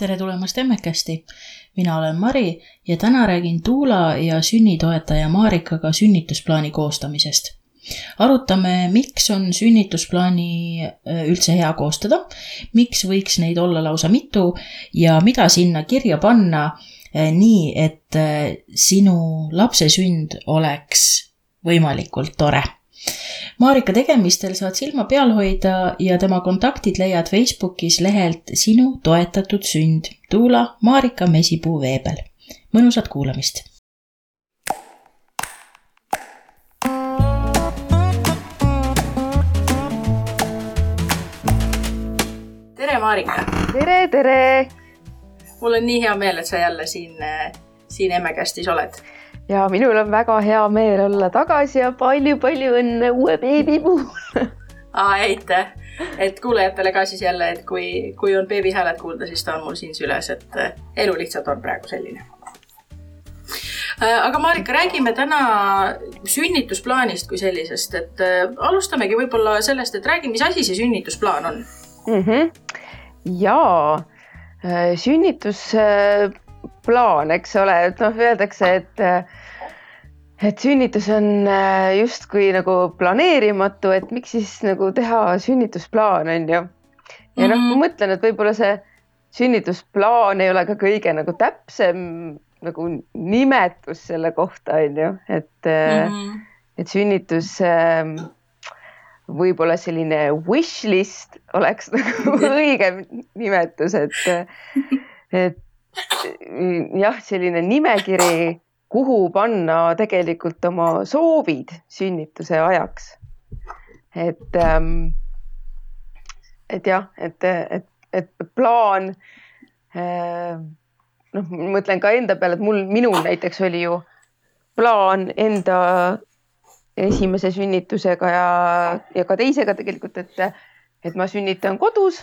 tere tulemast Emmekesti. mina olen Mari ja täna räägin Tuula ja sünnitoetaja Marikaga sünnitusplaani koostamisest. arutame, miks on sünnitusplaani äh, üldse hea koostada, miks võiks neid olla lausa mitu ja mida sinna kirja panna äh, nii, et äh, sinu lapse sünd oleks võimalikult tore Marika tegemistel saad silma peal hoida ja tema kontaktid leiad Facebookis lehelt Sinu toetatud sünd, Tuula Marika Mesipuu veebel. mõnusat kuulamist. tere, Marika. tere, tere. mul on nii hea meel, et sa jälle siin, siin Emmekestis oled ja minul on väga hea meel olla tagasi ja palju-palju õnne uue beebi puhul aitäh, et kuulajatele ka siis jälle, et kui, kui on beebi hääled kuulda, siis ta on mul siin süles, et eh, elu lihtsalt on praegu selline. Eh, aga Marika, räägime täna sünnitusplaanist kui sellisest, et eh, alustamegi võib-olla sellest, et räägi, mis asi see sünnitusplaan on mm? -hmm. ja sünnitusplaan, eks ole, et noh, öeldakse, et et sünnitus on äh, justkui nagu planeerimatu, et miks siis nagu teha sünnitusplaan, on ju. ja noh, ma mhm. mõtlen, et võib-olla see sünnitusplaan ei ole ka kõige nagu täpsem nagu nimetus selle kohta, on ju, et mm, -hmm. et sünnitus äh, võib-olla selline wish list oleks nagu õigem nimetus, et, et jah, selline nimekiri kuhu panna tegelikult oma soovid sünnituse ajaks. et, ähm, et jah, et, et, et plaan. Äh, noh, mõtlen ka enda peale, et mul, minul näiteks oli ju plaan enda esimese sünnitusega ja, ja ka teisega tegelikult, et, et ma sünnitan kodus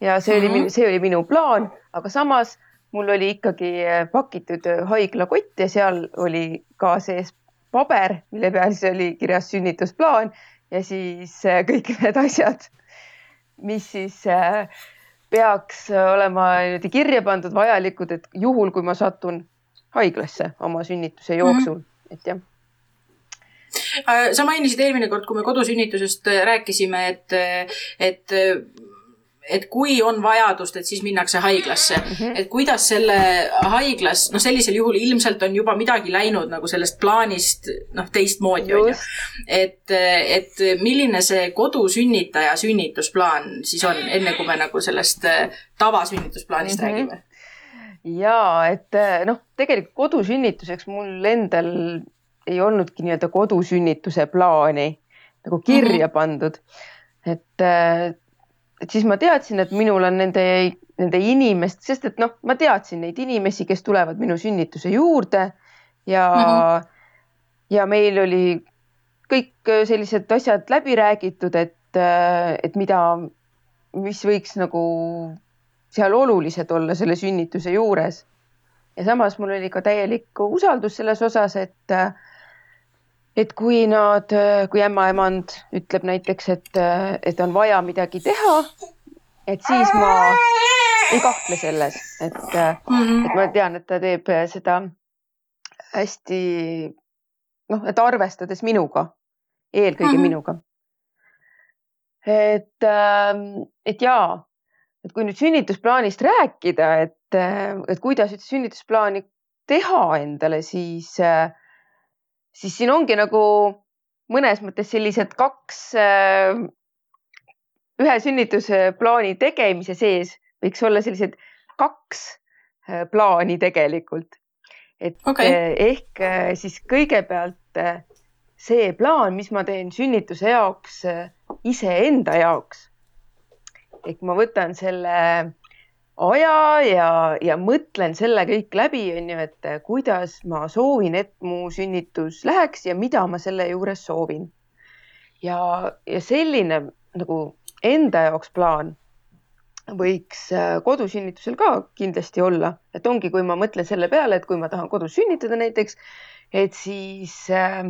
ja see oli, mhm. see oli minu plaan, aga samas mul oli ikkagi äh, pakitud äh, haiglakott ja seal oli ka sees paber, mille peal siis oli kirjas sünnitusplaan ja siis äh, kõik need asjad, mis siis peaks olema niimoodi kirja pandud, vajalikud, et juhul, kui ma satun haiglasse oma sünnituse mhm. jooksul mm, -hmm. et jah sa mainisid eelmine kord, kui me kodusünnitusest rääkisime, et, et et kui on vajadust, et siis minnakse haiglasse mm. -hmm. et kuidas selle haiglas, noh, sellisel juhul ilmselt on juba midagi läinud nagu sellest plaanist, noh, teistmoodi on ju. et, et milline see kodusünnitaja sünnitusplaan siis on, enne kui me nagu sellest äh, tavasünnitusplaanist mm -hmm. räägime? ja et äh, noh, tegelikult kodusünnituseks mul endal ei olnudki nii-öelda kodusünnituse plaani nagu kirja mm -hmm. pandud. et äh, et siis ma teadsin, et minul on nende, nende inimest, sest et noh, ma teadsin neid inimesi, kes tulevad minu sünnituse juurde ja mm, -hmm. ja meil oli kõik sellised asjad läbi räägitud, et, et mida, mis võiks nagu seal olulised olla selle sünnituse juures. ja samas mul oli ka täielik usaldus selles osas, et et kui nad, kui ämmaemand ütleb näiteks, et, et on vaja midagi teha, et siis ma ei kahtle selles, et mm, -hmm. et ma tean, et ta teeb seda hästi noh, et arvestades minuga, eelkõige mm -hmm. minuga. et, et jaa, et kui nüüd sünnitusplaanist rääkida, et, et kuidas üldse sünnitusplaani teha endale, siis äh, siis siin ongi nagu mõnes mõttes sellised kaks, äh, ühe sünnitusplaani tegemise sees võiks olla sellised kaks äh, plaani tegelikult. et okay. Äh, ehk siis kõigepealt see plaan, mis ma teen sünnituse jaoks iseenda jaoks. ehk ma võtan selle aja ja, ja mõtlen selle kõik läbi, on ju, et kuidas ma soovin, et mu sünnitus läheks ja mida ma selle juures soovin. ja, ja selline nagu enda jaoks plaan võiks äh, kodusünnitusel ka kindlasti olla, et ongi, kui ma mõtlen selle peale, et kui ma tahan kodus sünnitada näiteks, et siis äh,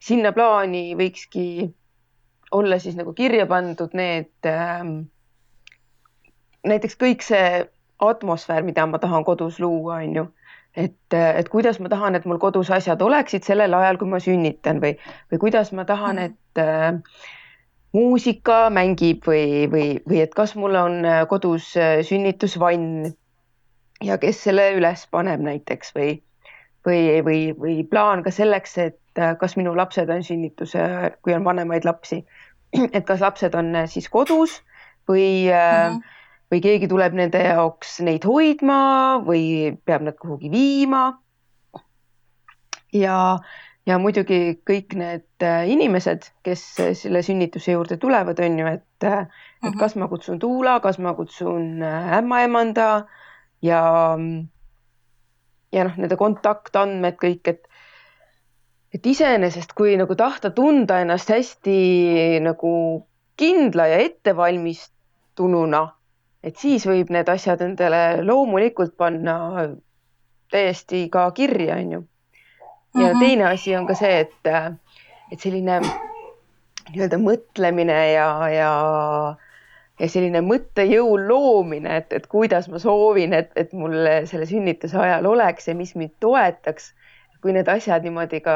sinna plaani võikski olla siis nagu kirja pandud need äh, näiteks kõik see atmosfäär, mida ma tahan kodus luua, on ju. et, et kuidas ma tahan, et mul kodus asjad oleksid sellel ajal, kui ma sünnitan või, või kuidas ma tahan, mhm. et äh, muusika mängib või, või, või et kas mul on äh, kodus äh, sünnitusvann ja kes selle üles paneb näiteks või, või, või, või plaan ka selleks, et äh, kas minu lapsed on sünnituse, kui on vanemaid lapsi, et kas lapsed on siis kodus või mm, -hmm. Või keegi tuleb nende jaoks neid hoidma või peab nad kuhugi viima. ja, ja muidugi kõik need äh, inimesed, kes selle sünnituse juurde tulevad, on ju, et, et uh -huh. kas ma kutsun Tuula, kas ma kutsun äh, ämmaemanda ja, ja noh, nende kontaktandmed kõik, et et iseenesest, kui nagu tahta tunda ennast hästi nagu kindla ja ettevalmistununa, et siis võib need asjad endale loomulikult panna täiesti ka kirja, on ju ja mm -hmm. teine asi on ka see, et, et selline nii-öelda mõtlemine ja, ja, ja selline mõttejõu loomine, et, et kuidas ma soovin, et, et mul selle sünnituse ajal oleks ja mis mind toetaks. kui need asjad niimoodi ka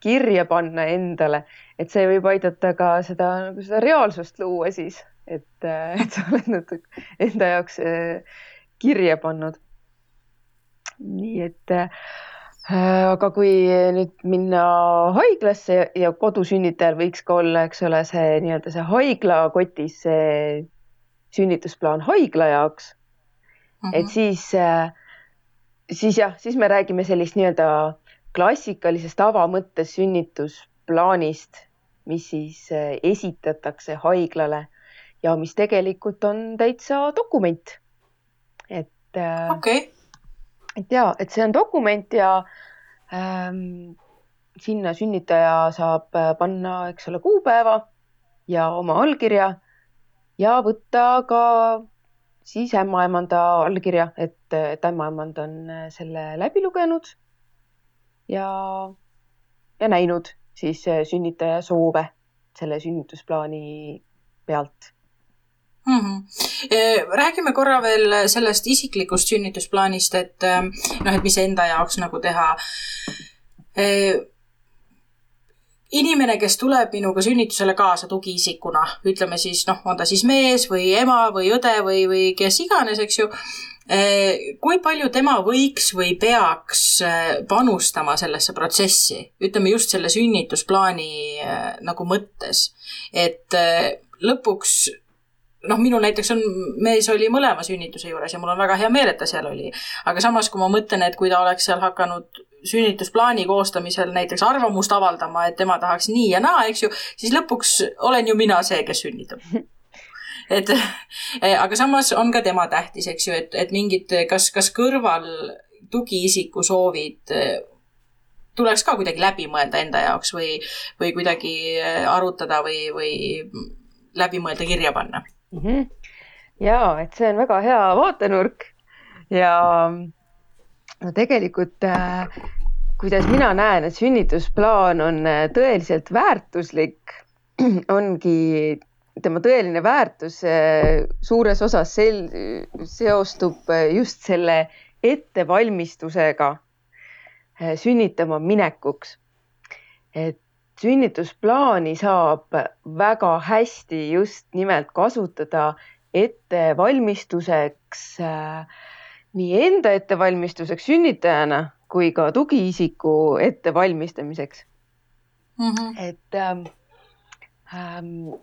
kirja panna endale, et see võib aidata ka seda, nagu seda reaalsust luua siis, et, et sa oled natuke enda jaoks eh, kirja pannud. nii et Äh, aga kui nüüd minna haiglasse ja kodusünnitajal võiks ka olla, eks ole, see nii-öelda see haiglakotis see sünnitusplaan haigla jaoks mm. -hmm. et siis, äh, siis jah, siis me räägime sellist nii-öelda klassikalisest avamõttes sünnitusplaanist, mis siis äh, esitatakse haiglale ja mis tegelikult on täitsa dokument. et okei okay et ja, et see on dokument ja ähm, sinna sünnitaja saab äh, panna, eks ole, kuupäeva ja oma allkirja ja võtta ka siis ämmaemanda allkirja, et, et ämmaemand on äh, selle läbi lugenud ja, ja näinud siis äh, sünnitaja soove selle sünnitusplaani pealt mm. -hmm. räägime korra veel sellest isiklikust sünnitusplaanist, et ähm, noh, et mis enda jaoks nagu teha. Äh, inimene, kes tuleb minuga sünnitusele kaasa tugiisikuna, ütleme siis noh, on ta siis mees või ema või õde või, või kes iganes, eks ju kui palju tema võiks või peaks panustama sellesse protsessi, ütleme just selle sünnitusplaani nagu mõttes, et lõpuks noh, minul näiteks on, mees oli mõlema sünnituse juures ja mul on väga hea meel, et ta seal oli. aga samas, kui ma mõtlen, et kui ta oleks seal hakanud sünnitusplaani koostamisel näiteks arvamust avaldama, et tema tahaks nii ja naa, eks ju, siis lõpuks olen ju mina see, kes sünnitab. et eh, aga samas on ka tema tähtis, eks ju, et, et mingid, kas, kas kõrval tugiisiku soovid eh, tuleks ka kuidagi läbi mõelda enda jaoks või, või kuidagi eh, arutada või, või läbi mõelda, kirja panna mm. -hmm. ja et see on väga hea vaatenurk ja no tegelikult äh, kuidas mina näen, et sünnitusplaan on äh, tõeliselt väärtuslik, ongi tema tõeline väärtus äh, suures osas sel-, seostub just selle ettevalmistusega sünnitama minekuks. et sünnitusplaani saab väga hästi just nimelt kasutada ettevalmistuseks äh, nii enda ettevalmistuseks sünnitajana kui ka tugiisiku ettevalmistamiseks mm. -hmm. et ähm, ähm,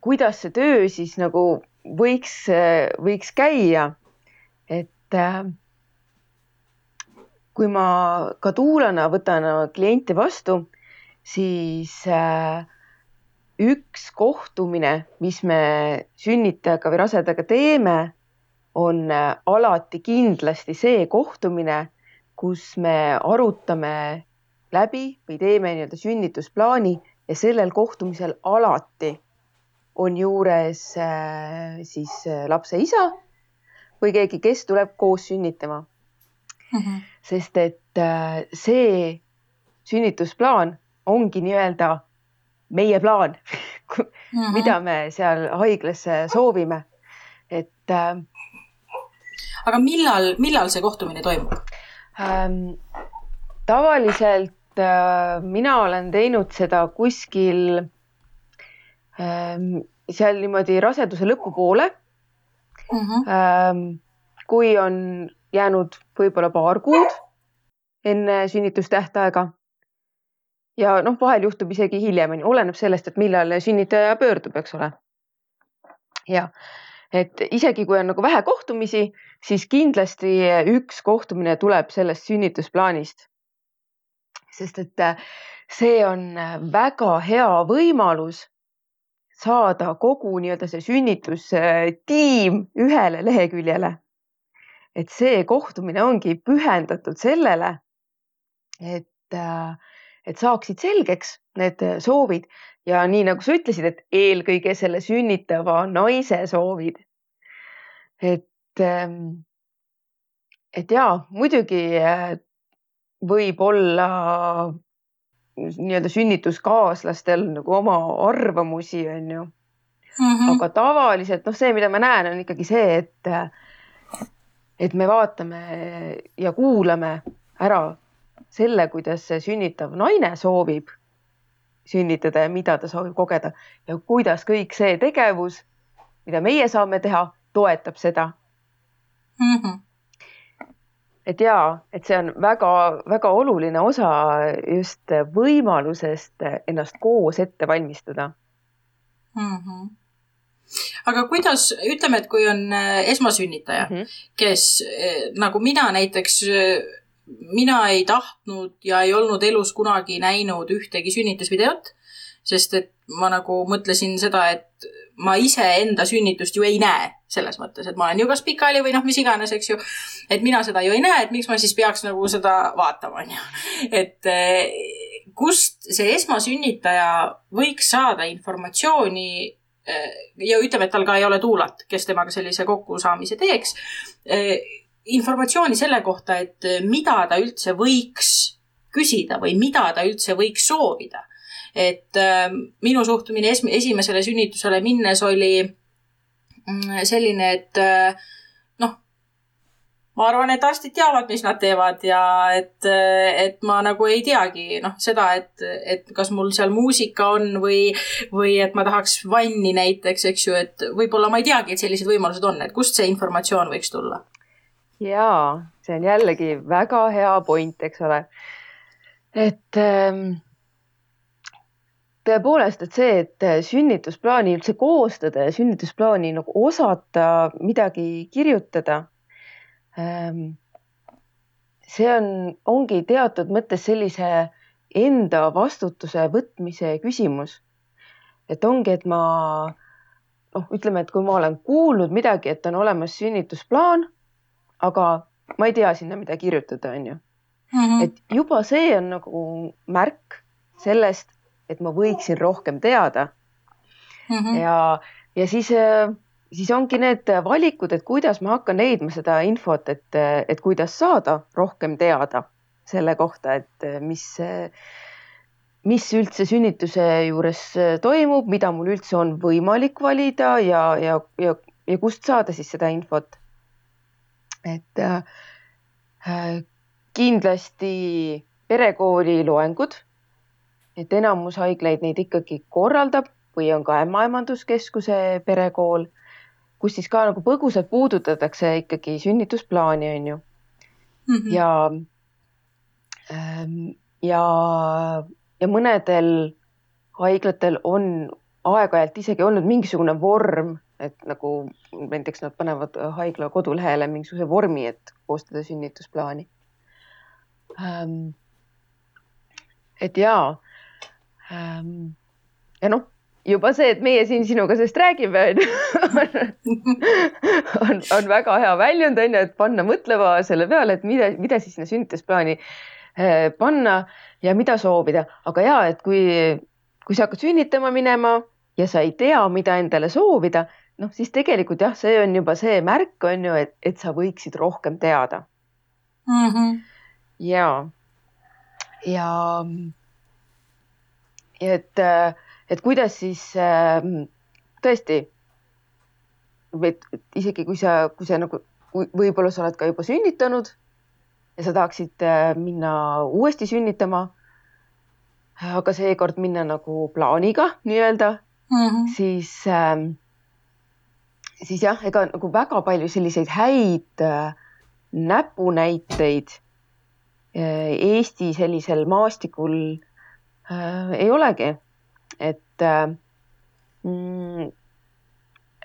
kuidas see töö siis nagu võiks, võiks käia, et äh, kui ma ka tuulana võtan kliente vastu siis äh, üks kohtumine, mis me sünnitajaga või rasedaga teeme, on äh, alati kindlasti see kohtumine, kus me arutame läbi või teeme nii-öelda sünnitusplaani ja sellel kohtumisel alati on juures äh, siis lapse isa või keegi, kes tuleb koos sünnitama mm. -hmm. sest et see sünnitusplaan ongi nii-öelda meie plaan mm, -hmm. mida me seal haiglas soovime. et, äh, aga millal, millal see kohtumine toimub ähm,? tavaliselt äh, mina olen teinud seda kuskil ähm, seal niimoodi raseduse lõpupoole mm. -hmm. Ähm, kui on jäänud võib-olla paar kuud enne sünnitustähtaega. Ja noh, vahel juhtub isegi hiljem, oleneb sellest, et millal sünnitaja pöördub, eks ole. ja et isegi kui on nagu vähe kohtumisi, siis kindlasti üks kohtumine tuleb sellest sünnitusplaanist. sest et see on väga hea võimalus saada kogu nii-öelda see sünnitustiim ühele leheküljele. et see kohtumine ongi pühendatud sellele, et, et saaksid selgeks need soovid ja nii nagu sa ütlesid, et eelkõige selle sünnitava naise soovid. et, et ja muidugi võib olla nii-öelda sünnituskaaslastel nagu oma arvamusi, on ju mm. -hmm. aga tavaliselt noh, see, mida ma näen, on ikkagi see, et, et me vaatame ja kuulame ära selle, kuidas see sünnitav naine soovib sünnitada ja mida ta soovib kogeda ja kuidas kõik see tegevus, mida meie saame teha, toetab seda mm. -hmm et jaa, et see on väga-väga oluline osa just võimalusest ennast koos ette valmistada mm. -hmm aga kuidas, ütleme, et kui on äh, esmasünnitaja mm, -hmm. kes äh, nagu mina näiteks, äh, mina ei tahtnud ja ei olnud elus kunagi näinud ühtegi sünnitusvideot, sest et ma nagu mõtlesin seda, et ma iseenda sünnitust ju ei näe selles mõttes, et ma olen ju kas pikali või noh, mis iganes, eks ju. et mina seda ju ei näe, et miks ma siis peaks nagu seda vaatama, on ju. et eh, kust see esmasünnitaja võiks saada informatsiooni eh, ja ütleme, et tal ka ei ole tuulat, kes temaga sellise kokkusaamise teeks. Eh, informatsiooni selle kohta, et mida ta üldse võiks küsida või mida ta üldse võiks soovida et äh, minu suhtumine es esimesele sünnitusele minnes oli mm, selline, et äh, noh, ma arvan, et arstid teavad, mis nad teevad ja et, et ma nagu ei teagi noh, seda, et, et kas mul seal muusika on või, või et ma tahaks vanni näiteks, eks ju, et võib-olla ma ei teagi, et sellised võimalused on, et kust see informatsioon võiks tulla? Jaa, see on jällegi väga hea point, eks ole. et ähm tõepoolest, et see, et sünnitusplaani üldse koostada ja sünnitusplaani nagu osata midagi kirjutada. Ähm, see on, ongi teatud mõttes sellise enda vastutuse võtmise küsimus. et ongi, et ma noh, ütleme, et kui ma olen kuulnud midagi, et on olemas sünnitusplaan, aga ma ei tea sinna, mida kirjutada, on ju. Mhm. et juba see on nagu märk sellest et ma võiksin rohkem teada mm. -hmm. ja, ja siis, äh, siis ongi need valikud, et kuidas ma hakkan leidma seda infot, et, et kuidas saada rohkem teada selle kohta, et mis, mis üldse sünnituse juures toimub, mida mul üldse on võimalik valida ja, ja, ja, ja kust saada siis seda infot. Et äh, kindlasti perekooli loengud et enamus haiglaid neid ikkagi korraldab või on ka ämmaemanduskeskuse perekool, kus siis ka nagu põgusalt puudutatakse ikkagi sünnitusplaani, on ju mm. -hmm. ja, ähm, ja, ja mõnedel haiglatel on aeg-ajalt isegi olnud mingisugune vorm, et nagu näiteks nad panevad haigla kodulehele mingisuguse vormi, et koostada sünnitusplaani. Ähm, et jaa ähm,. ja noh, juba see, et meie siin sinuga sellest räägime, on, on, on väga hea väljund, on ju, et panna mõtlema selle peale, et mida, mida siis sinna sünnitusplaani äh, panna ja mida soovida, aga ja et kui, kui sa hakkad sünnitama minema ja sa ei tea, mida endale soovida, noh, siis tegelikult jah, see on juba see märk on ju, et, et sa võiksid rohkem teada mm. -hmm. ja, ja et, et kuidas siis tõesti, et isegi kui sa, kui sa nagu võib-olla sa oled ka juba sünnitanud ja sa tahaksid minna uuesti sünnitama. aga seekord minna nagu plaaniga nii-öelda mm, -hmm. siis äh, siis jah, ega nagu väga palju selliseid häid äh, näpunäiteid äh, Eesti sellisel maastikul äh, ei olegi, et äh, mm,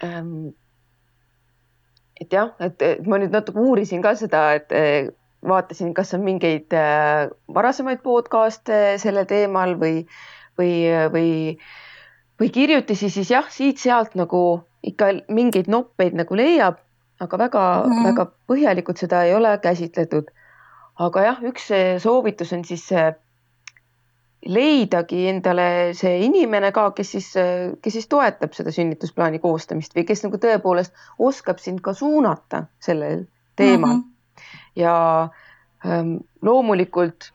ähm, et jah, et ma nüüd natuke uurisin ka seda, et äh, vaatasin, kas on mingeid äh, varasemaid podcast'e sellel teemal või, või, või, või kirjutisi, siis jah, siit-sealt nagu ikka mingeid noppeid nagu leiab, aga väga-väga mm -hmm. väga põhjalikult seda ei ole käsitletud. aga jah, üks soovitus on siis leidagi endale see inimene ka, kes siis, kes siis toetab seda sünnitusplaani koostamist või kes nagu tõepoolest oskab sind ka suunata sellel teemal mm. -hmm. ja ähm, loomulikult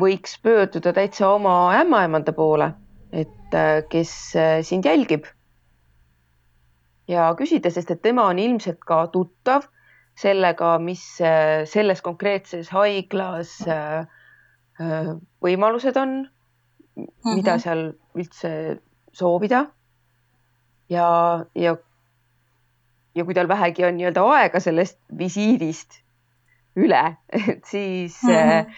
võiks pöörduda täitsa oma ämmaemanda poole, et äh, kes äh, sind jälgib ja küsida, sest et tema on ilmselt ka tuttav sellega, mis äh, selles konkreetses haiglas äh, äh, võimalused on mm, -hmm. mida seal üldse soovida. ja, ja, ja kui tal vähegi on nii-öelda aega sellest visiidist üle, et siis mm, -hmm.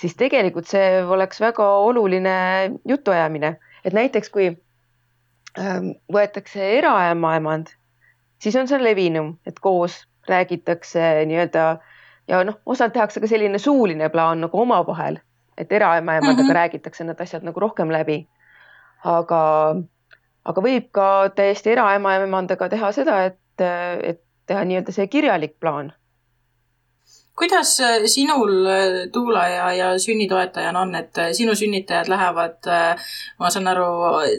siis tegelikult see oleks väga oluline jutuajamine, et näiteks kui võetakse eraämmaemand, siis on see levinum, et koos räägitakse nii-öelda ja noh, osalt tehakse ka selline suuline plaan nagu omavahel, et eraämmaemandaga mm -hmm. räägitakse need asjad nagu rohkem läbi. aga, aga võib ka täiesti eraämmaemandaga teha seda, et, et teha nii-öelda see kirjalik plaan kuidas äh, sinul, äh, Tuula ja, ja sünnitoetajana on, et äh, sinu sünnitajad lähevad, ma saan aru,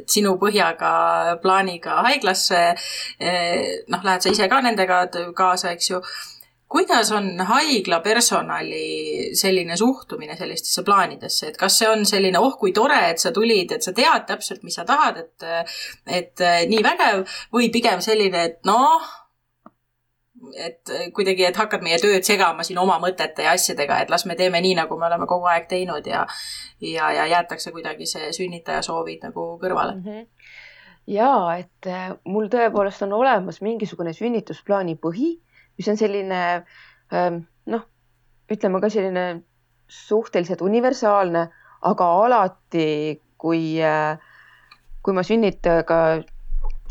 sinu põhjaga plaaniga haiglasse. noh, lähed sa ise ka nendega kaasa, eks ju kuidas on haigla personali selline suhtumine sellistesse plaanidesse, et kas see on selline, oh kui tore, et sa tulid, et sa tead täpselt, mis sa tahad, et, et nii vägev või pigem selline, et noh et kuidagi, et hakkad meie tööd segama siin oma mõtete ja asjadega, et las me teeme nii, nagu me oleme kogu aeg teinud ja ja, ja jäetakse kuidagi see sünnitaja soovid nagu kõrvale mm. -hmm. ja et äh, mul tõepoolest on olemas mingisugune sünnitusplaani põhi, mis on selline ähm, noh, ütleme ka selline suhteliselt universaalne, aga alati, kui, äh, kui ma sünnitajaga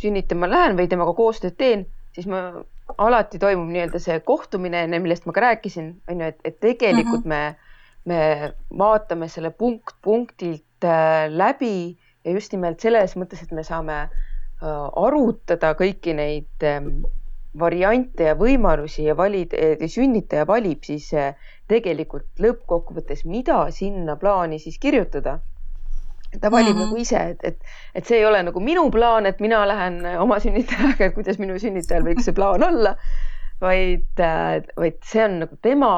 sünnitama lähen või temaga koostööd teen, siis ma alati toimub nii-öelda see kohtumine, millest ma ka rääkisin, on ju, et, et tegelikult mm -hmm. me, me vaatame selle punkt punktilt äh, läbi ja just nimelt selles mõttes, et me saame äh, arutada kõiki neid äh, variante ja võimalusi ja valid, sünnitaja valib siis äh, tegelikult lõppkokkuvõttes, mida sinna plaani siis kirjutada ta valib mm -hmm. nagu ise, et, et, et see ei ole nagu minu plaan, et mina lähen oma sünnitajaga, et kuidas minu sünnitajal võiks see plaan olla, vaid, vaid see on nagu tema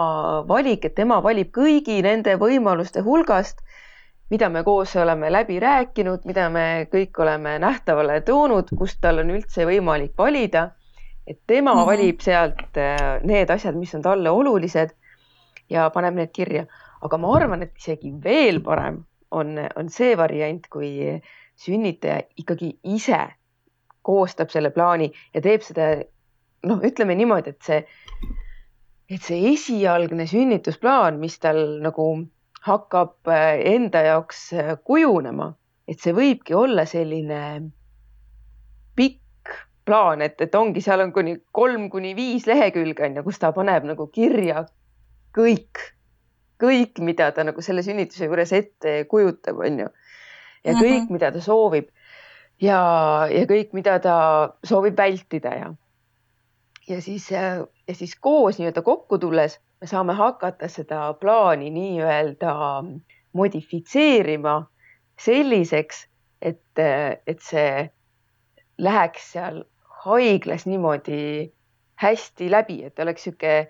valik, et tema valib kõigi nende võimaluste hulgast, mida me koos oleme läbi rääkinud, mida me kõik oleme nähtavale toonud, kust tal on üldse võimalik valida. et tema mm -hmm. valib sealt äh, need asjad, mis on talle olulised ja paneb need kirja, aga ma arvan, et isegi veel parem on, on see variant, kui sünnitaja ikkagi ise koostab selle plaani ja teeb seda noh, ütleme niimoodi, et see, et see esialgne sünnitusplaan, mis tal nagu hakkab äh, enda jaoks äh, kujunema, et see võibki olla selline pikk plaan, et, et ongi, seal on kuni kolm kuni viis lehekülge on ju, kus ta paneb nagu kirja kõik kõik, mida ta nagu selle sünnituse juures ette kujutab, on ju. ja kõik mm, -hmm. mida ta soovib ja, ja kõik, mida ta soovib vältida ja, ja siis, ja siis koos nii-öelda kokku tulles me saame hakata seda plaani nii-öelda modifitseerima selliseks, et, et see läheks seal haiglas niimoodi hästi läbi, et oleks niisugune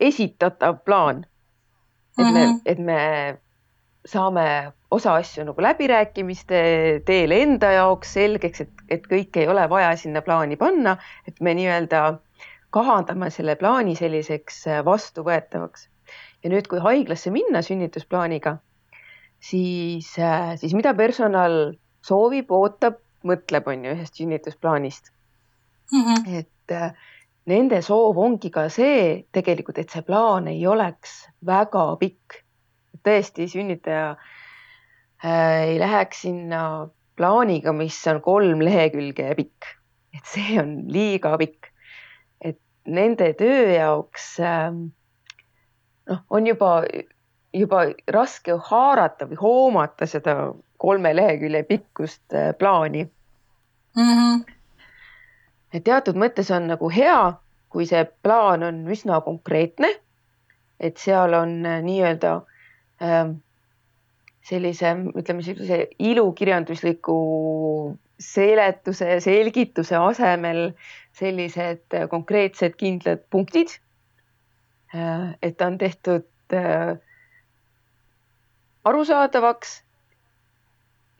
esitatav plaan et mm -hmm. me, mhm. et me saame osa asju nagu läbirääkimiste teel enda jaoks selgeks, et, et kõike ei ole vaja sinna plaani panna, et me nii-öelda kahandama selle plaani selliseks äh, vastuvõetavaks. ja nüüd, kui haiglasse minna sünnitusplaaniga, siis, äh, siis mida personal soovib, ootab, mõtleb, on ju, ühest sünnitusplaanist mm. -hmm. et äh, nende soov ongi ka see tegelikult, et see plaan ei oleks väga pikk. tõesti, sünnitaja äh, ei läheks sinna plaaniga, mis on kolm lehekülge pikk, et see on liiga pikk nende töö jaoks ähm, noh, on juba, juba raske haarata või hoomata seda kolme lehekülje pikkust äh, plaani mm. -hmm. Et teatud mõttes on nagu hea, kui see plaan on üsna konkreetne. et seal on äh, nii-öelda ähm, sellise, ütleme sellise ilukirjandusliku seletuse ja selgituse asemel sellised äh, konkreetsed kindlad punktid. Äh, et on tehtud arusaadavaks.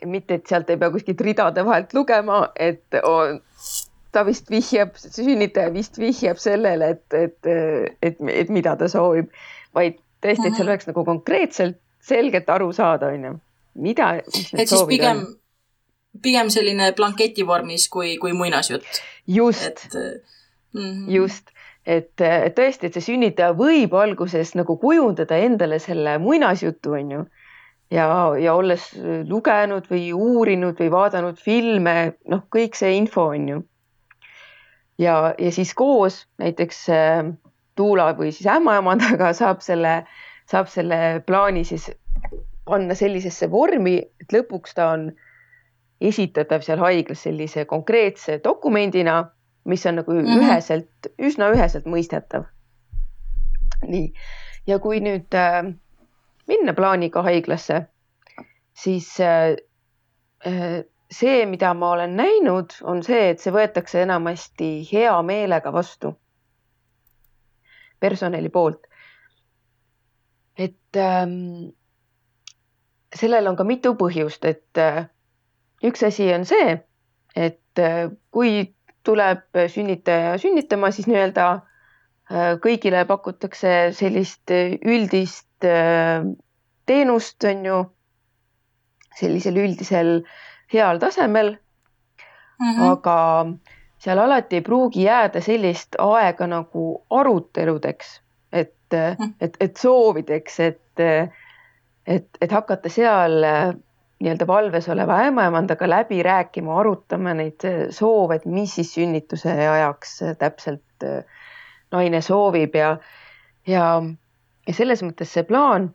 mitte, et sealt ei pea kuskilt ridade vahelt lugema, et oh, ta vist vihjab, sünnitaja vist vihjab sellele, et, et, et, et mida ta soovib, vaid tõesti, et seal oleks nagu konkreetselt selgelt aru saada, on ju, mida. et siis pigem pigem selline blanketi vormis kui, kui muinasjutt. just, mm -hmm. just, et, tõesti, et see sünnitaja võib alguses nagu kujundada endale selle muinasjutu, on ju. ja, ja olles lugenud või uurinud või vaadanud filme, noh, kõik see info on ju. Ja, ja siis koos näiteks äh, Tuula või siis ämmaemandaga saab selle, saab selle plaani siis panna sellisesse vormi, et lõpuks ta on esitatav seal haiglas sellise konkreetse dokumendina, mis on nagu mm -hmm. üheselt, üsna üheselt mõistetav. nii, ja kui nüüd äh, minna plaaniga haiglasse, siis äh, äh, see, mida ma olen näinud, on see, et see võetakse enamasti hea meelega vastu personali poolt. et ähm, sellel on ka mitu põhjust, et äh, üks asi on see, et äh, kui tuleb sünnitaja sünnitama, siis nii-öelda äh, kõigile pakutakse sellist äh, üldist teenust, on ju, sellisel üldisel heal tasemel mm. -hmm. aga seal alati ei pruugi jääda sellist aega nagu aruteludeks, et mm, -hmm. et, et soovideks, et, et, et hakata seal nii-öelda valves oleva ämmaemandaga läbi rääkima, arutama neid äh, soove, et mis siis sünnituse ajaks äh, täpselt äh, naine soovib ja, ja, ja selles mõttes see plaan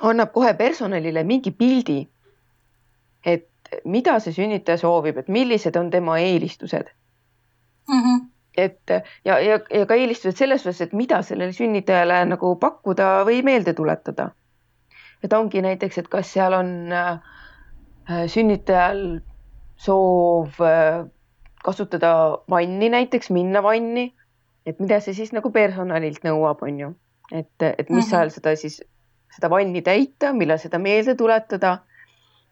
annab kohe personalile mingi pildi, et mida see sünnitaja soovib, et millised on tema eelistused mm. -hmm. et ja, ja, ja ka eelistused selles suhtes, et mida sellele sünnitajale nagu pakkuda või meelde tuletada et ongi näiteks, et kas seal on äh, sünnitajal soov äh, kasutada vanni näiteks, minna vanni, et mida see siis nagu personalilt nõuab, on ju, et, et mis -hmm. ajal seda siis, seda vanni täita, millal seda meelde tuletada,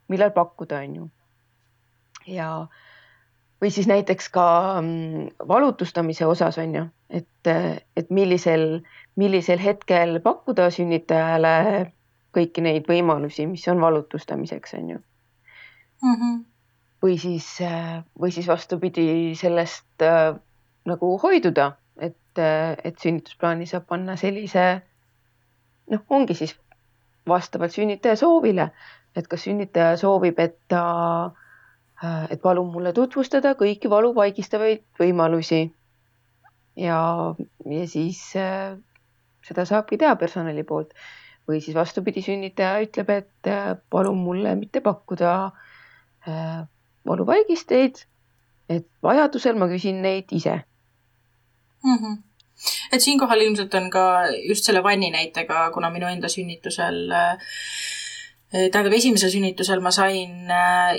millal pakkuda, on ju. ja või siis näiteks ka mm, valutastamise osas on ju, et, et millisel, millisel hetkel pakkuda sünnitajale kõiki neid võimalusi, mis on valutustamiseks, on ju mm. -hmm. või siis, või siis vastupidi sellest äh, nagu hoiduda, et, et sünnitusplaani saab panna sellise noh, ongi siis vastavalt sünnitaja soovile, et kas sünnitaja soovib, et ta, et palun mulle tutvustada kõiki valu vaigistavaid võimalusi. ja, ja siis seda saabki teha personali poolt või siis vastupidi, sünnitaja ütleb, et äh, palun mulle mitte pakkuda äh, valuvaigisteid, et vajadusel ma küsin neid ise mm. -hmm. et siinkohal ilmselt on ka just selle vanni näitega, kuna minu enda sünnitusel äh, tähendab, esimesel sünnitusel ma sain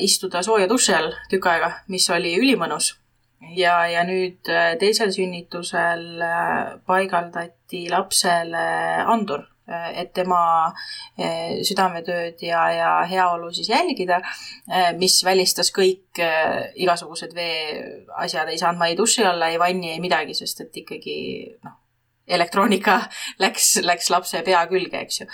istuda sooja duši all tükk aega, mis oli ülimõnus. Ja, ja nüüd äh, teisel sünnitusel äh, paigaldati lapsele andur, äh, et tema südametööd ja, ja heaolu siis jälgida, mis välistas kõik igasugused veeasjad, ei saanud ma ei duši alla, ei vanni, ei midagi, sest et ikkagi noh, elektroonika läks, läks lapse pea külge, eks ju.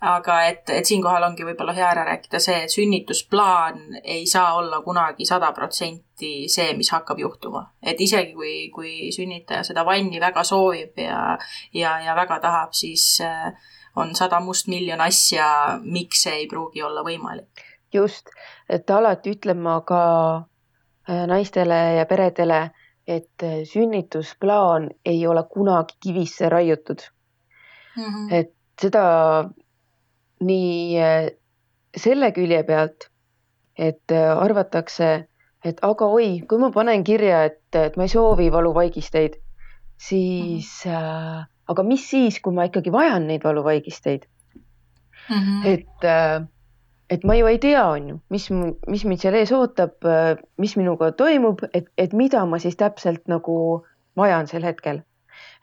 aga et, et siinkohal ongi võib-olla hea ära rääkida see, et sünnitusplaan ei saa olla kunagi sada protsenti see, mis hakkab juhtuma. et isegi kui, kui sünnitaja seda vanni väga soovib ja, ja, ja väga tahab, siis äh, on sada mustmiljon asja, miks see ei pruugi olla võimalik. just, et alati ütlen ma ka äh, naistele ja peredele et äh, sünnitusplaan ei ole kunagi kivisse raiutud mm. -hmm. et seda nii äh, selle külje pealt, et äh, arvatakse, et aga oi, kui ma panen kirja, et, et ma ei soovi valuvaigisteid, siis mm, -hmm. äh, aga mis siis, kui ma ikkagi vajan neid valuvaigisteid mm. -hmm. et äh, et ma ju ei tea, on ju, mis, mis mind seal ees ootab, mis minuga toimub, et, et mida ma siis täpselt nagu vajan sel hetkel.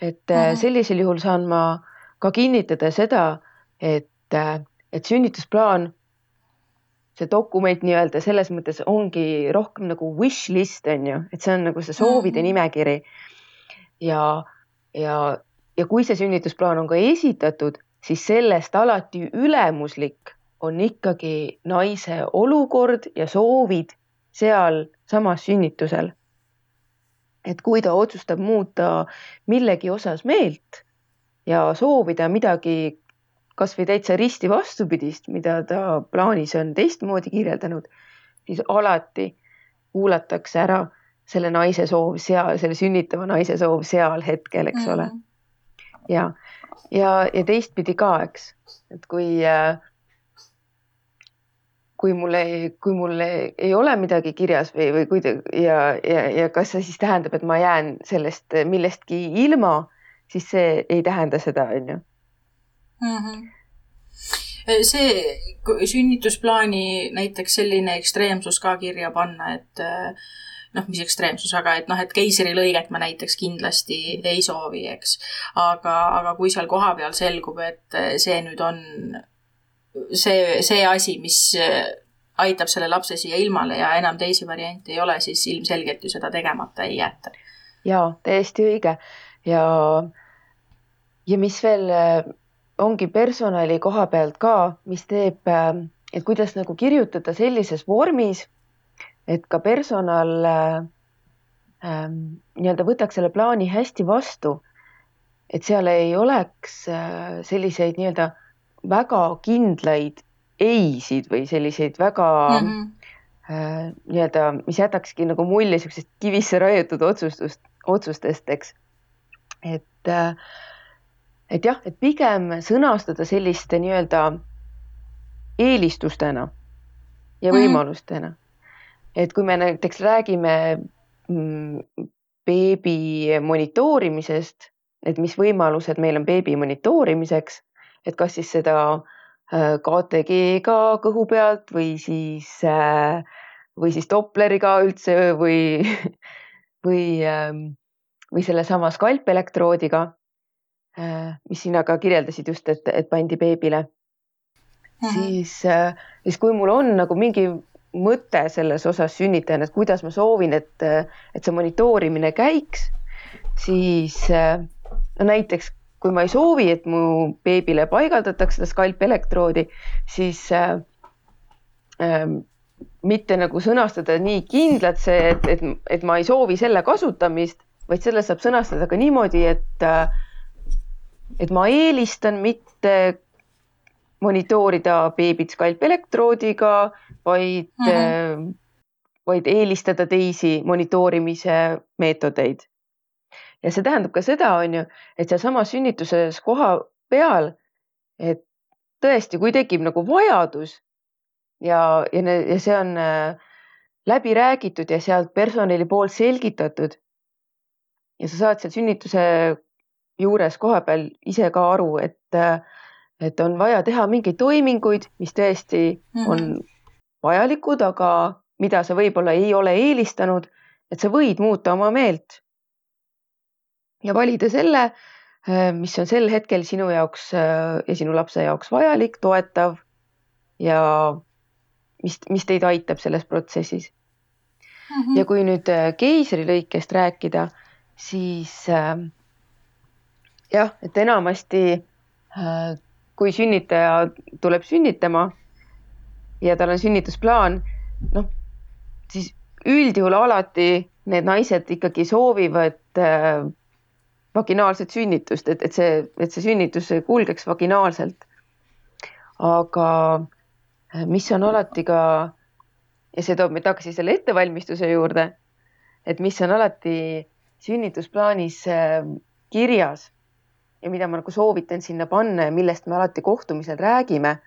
et mm -hmm. sellisel juhul saan ma ka kinnitada seda, et, et sünnitusplaan, see dokument nii-öelda selles mõttes ongi rohkem nagu wish list on ju, et see on nagu see soovide mm -hmm. nimekiri. ja, ja, ja kui see sünnitusplaan on ka esitatud, siis sellest alati ülemuslik on ikkagi naise olukord ja soovid sealsamas sünnitusel. et kui ta otsustab muuta millegi osas meelt ja soovida midagi kasvõi täitsa risti vastupidist, mida ta plaanis on teistmoodi kirjeldanud, siis alati kuulatakse ära selle naise soov seal, selle sünnitava naise soov seal hetkel, eks mm -hmm. ole. Mhm. ja, ja, ja teistpidi ka, eks, et kui äh, kui mul ei, kui mul ei, ei ole midagi kirjas või, või kui ja, ja, ja kas see siis tähendab, et ma jään sellest millestki ilma, siis see ei tähenda seda, on ju. Mhm. see sünnitusplaani näiteks selline ekstreemsus ka kirja panna, et noh, mis ekstreemsus, aga et noh, et keisrilõiget ma näiteks kindlasti ei soovi, eks. aga, aga kui seal kohapeal selgub, et see nüüd on see, see asi, mis äh, aitab selle lapse siia ilmale ja enam teisi variante ei ole, siis ilmselgelt ju seda tegemata ei jäeta. ja täiesti õige ja, ja mis veel äh, ongi personali koha pealt ka, mis teeb, äh, et kuidas nagu kirjutada sellises vormis, et ka personal äh, nii-öelda võtaks selle plaani hästi vastu. et seal ei oleks selliseid nii-öelda väga kindlaid ei-sid või selliseid väga mm -hmm. äh, nii-öelda, mis jätakski nagu mulje niisugusest kivisse raiutud otsustust, otsustest, eks. et äh,, et jah, et pigem sõnastada selliste nii-öelda eelistustena ja mhm. võimalustena mm. -hmm. et kui me näiteks räägime mm, beebi monitoorimisest, et mis võimalused meil on beebi monitoorimiseks et kas siis seda äh, KTG-ga kõhu pealt või siis, äh, või siis Dopleriga üldse või, või, ähm, või sellesama skalpelektroodiga, äh, mis sina ka kirjeldasid just, et, et pandi beebile mm. -hmm. siis, siis kui mul on nagu mingi mõte selles osas sünnitajana, et kuidas ma soovin, et, et see monitoorimine käiks, siis no näiteks kui ma ei soovi, et mu beebile paigaldatakse seda skalpelektroodi, siis äh, äh, mitte nagu sõnastada nii kindlalt see, et, et, et ma ei soovi selle kasutamist, vaid selle saab sõnastada ka niimoodi, et äh, et ma eelistan mitte monitoorida beebit skalpelektroodiga, vaid mm, -hmm. vaid eelistada teisi monitoorimise meetodeid ja see tähendab ka seda, on ju, et sealsamas sünnituses koha peal, et tõesti, kui tekib nagu vajadus ja, ja, ja see on äh, läbi räägitud ja sealt personali poolt selgitatud. ja sa saad seal sünnituse juures kohapeal ise ka aru, et, äh, et on vaja teha mingeid toiminguid, mis tõesti mm -hmm. on vajalikud, aga mida sa võib-olla ei ole eelistanud et sa võid muuta oma meelt ja valida selle, mis on sel hetkel sinu jaoks ja sinu lapse jaoks vajalik, toetav ja mis, mis teid aitab selles protsessis mm. -hmm. ja kui nüüd keisrilõikest rääkida, siis äh, jah, et enamasti äh, kui sünnitaja tuleb sünnitama ja tal on sünnitusplaan, noh, siis üldjuhul alati need naised ikkagi soovivad äh, vaginaalset sünnitust, et, et see, et see sünnitus kulgeks vaginaalselt. aga äh, mis on alati ka ja see toob meid tagasi selle ettevalmistuse juurde, et mis on alati sünnitusplaanis äh, kirjas ja mida ma nagu soovitan sinna panna ja millest me alati kohtumisel räägime,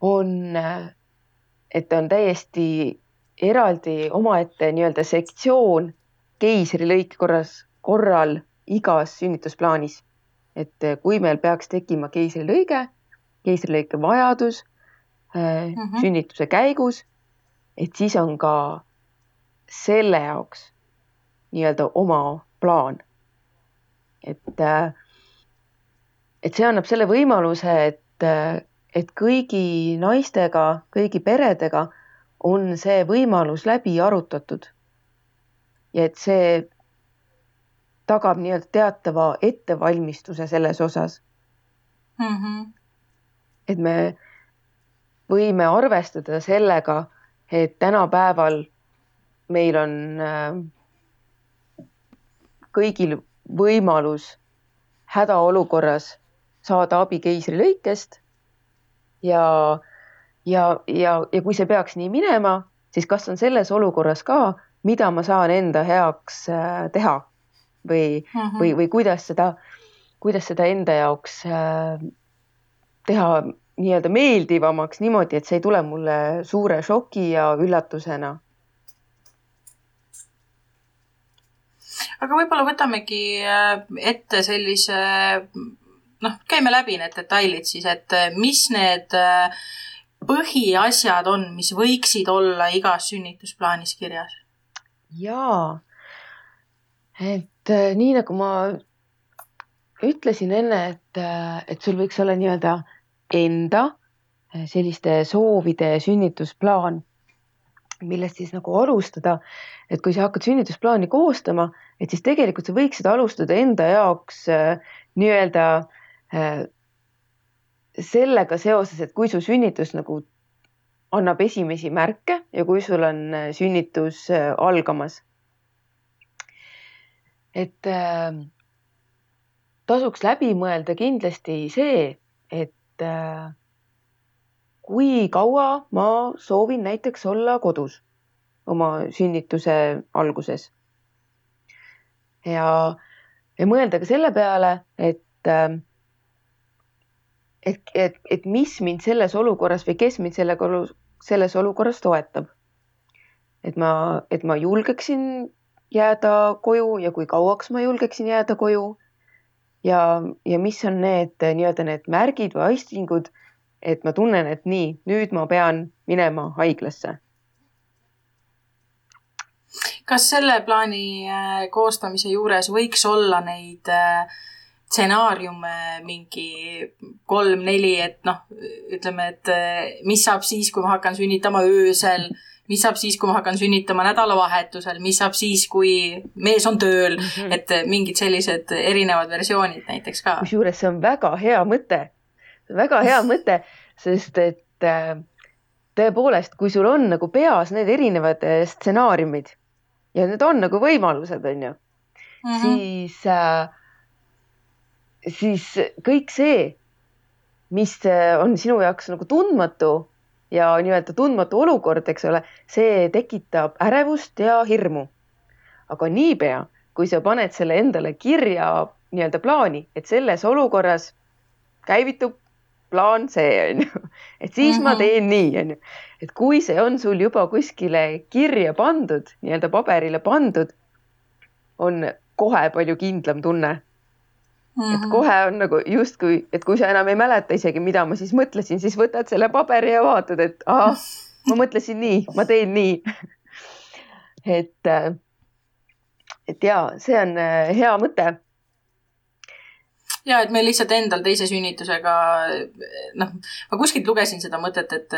on, et on täiesti eraldi omaette nii-öelda sektsioon keisrilõike korras, korral igas sünnitusplaanis. et kui meil peaks tekkima keisrilõige, keisrilõike vajadus mm -hmm. sünnituse käigus, et siis on ka selle jaoks nii-öelda oma plaan. et äh, et see annab selle võimaluse, et, et kõigi naistega, kõigi peredega on see võimalus läbi arutatud. ja et see tagab nii-öelda teatava ettevalmistuse selles osas mm. -hmm. et me võime arvestada sellega, et tänapäeval meil on äh, kõigil võimalus hädaolukorras saada abi keisrilõikest. ja, ja, ja, ja kui see peaks nii minema, siis kas on selles olukorras ka, mida ma saan enda heaks äh, teha või mm, -hmm. või, või kuidas seda, kuidas seda enda jaoks äh, teha nii-öelda meeldivamaks niimoodi, et see ei tule mulle suure šoki ja üllatusena aga võib-olla võtamegi äh, ette sellise noh, käime läbi need detailid siis, et äh, mis need põhiasjad on, mis võiksid olla igas sünnitusplaanis kirjas? jaa, et äh, nii nagu ma ütlesin enne, et, et sul võiks olla nii-öelda enda selliste soovide sünnitusplaan, millest siis nagu alustada. et kui sa hakkad sünnitusplaani koostama, et siis tegelikult sa võiksid alustada enda jaoks nii-öelda äh, Äh, sellega seoses, et kui su sünnitus nagu annab esimesi märke ja kui sul on äh, sünnitus äh, algamas. Et äh, tasuks läbi mõelda kindlasti see, et äh, kui kaua ma soovin näiteks olla kodus oma sünnituse alguses. ja, ja mõelda ka selle peale, et äh, et, et, et mis mind selles olukorras või kes mind selle, selles olukorras toetab. et ma, et ma julgeksin jääda koju ja kui kauaks ma julgeksin jääda koju. ja, ja mis on need nii-öelda need märgid või aistingud, et ma tunnen, et nii, nüüd ma pean minema haiglasse. kas selle plaani äh, koostamise juures võiks olla neid äh, stsenaariume mingi kolm-neli, et noh, ütleme, et eh, mis saab siis, kui ma hakkan sünnitama öösel, mis saab siis, kui ma hakkan sünnitama nädalavahetusel, mis saab siis, kui mees on tööl mm, -hmm. et mingid sellised erinevad versioonid näiteks ka. kusjuures see on väga hea mõte, väga hea mõte, sest et äh, tõepoolest, kui sul on nagu peas need erinevad äh, stsenaariumid ja need on nagu võimalused, on ju mm, -hmm. siis äh, siis kõik see, mis on sinu jaoks nagu tundmatu ja nii-öelda tundmatu olukord, eks ole, see tekitab ärevust ja hirmu. aga niipea, kui sa paned selle endale kirja nii-öelda plaani, et selles olukorras käivitub plaan C on ju, et siis mm -hmm. ma mhm. teen nii, on ju. et kui see on sul juba kuskile kirja pandud, nii-öelda paberile pandud, on kohe palju kindlam tunne Mm -hmm. et mhm. kohe on nagu justkui, et kui sa enam ei mäleta isegi, mida ma siis mõtlesin, siis võtad selle paberi ja vaatad, et ahah, ma mõtlesin nii, ma teen nii et, et ja see on hea mõte ja et meil lihtsalt endal teise sünnitusega, noh, ma kuskilt lugesin seda mõtet, et,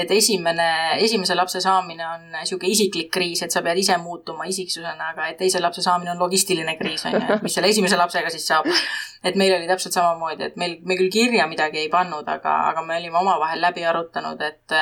et esimene, esimese lapse saamine on niisugune isiklik kriis, et sa pead ise muutuma isiksusena, aga et teise lapse saamine on logistiline kriis, on ju, et mis selle esimese lapsega siis saab. et meil oli täpselt samamoodi, et meil, me küll kirja midagi ei pannud, aga, aga me olime omavahel läbi arutanud, et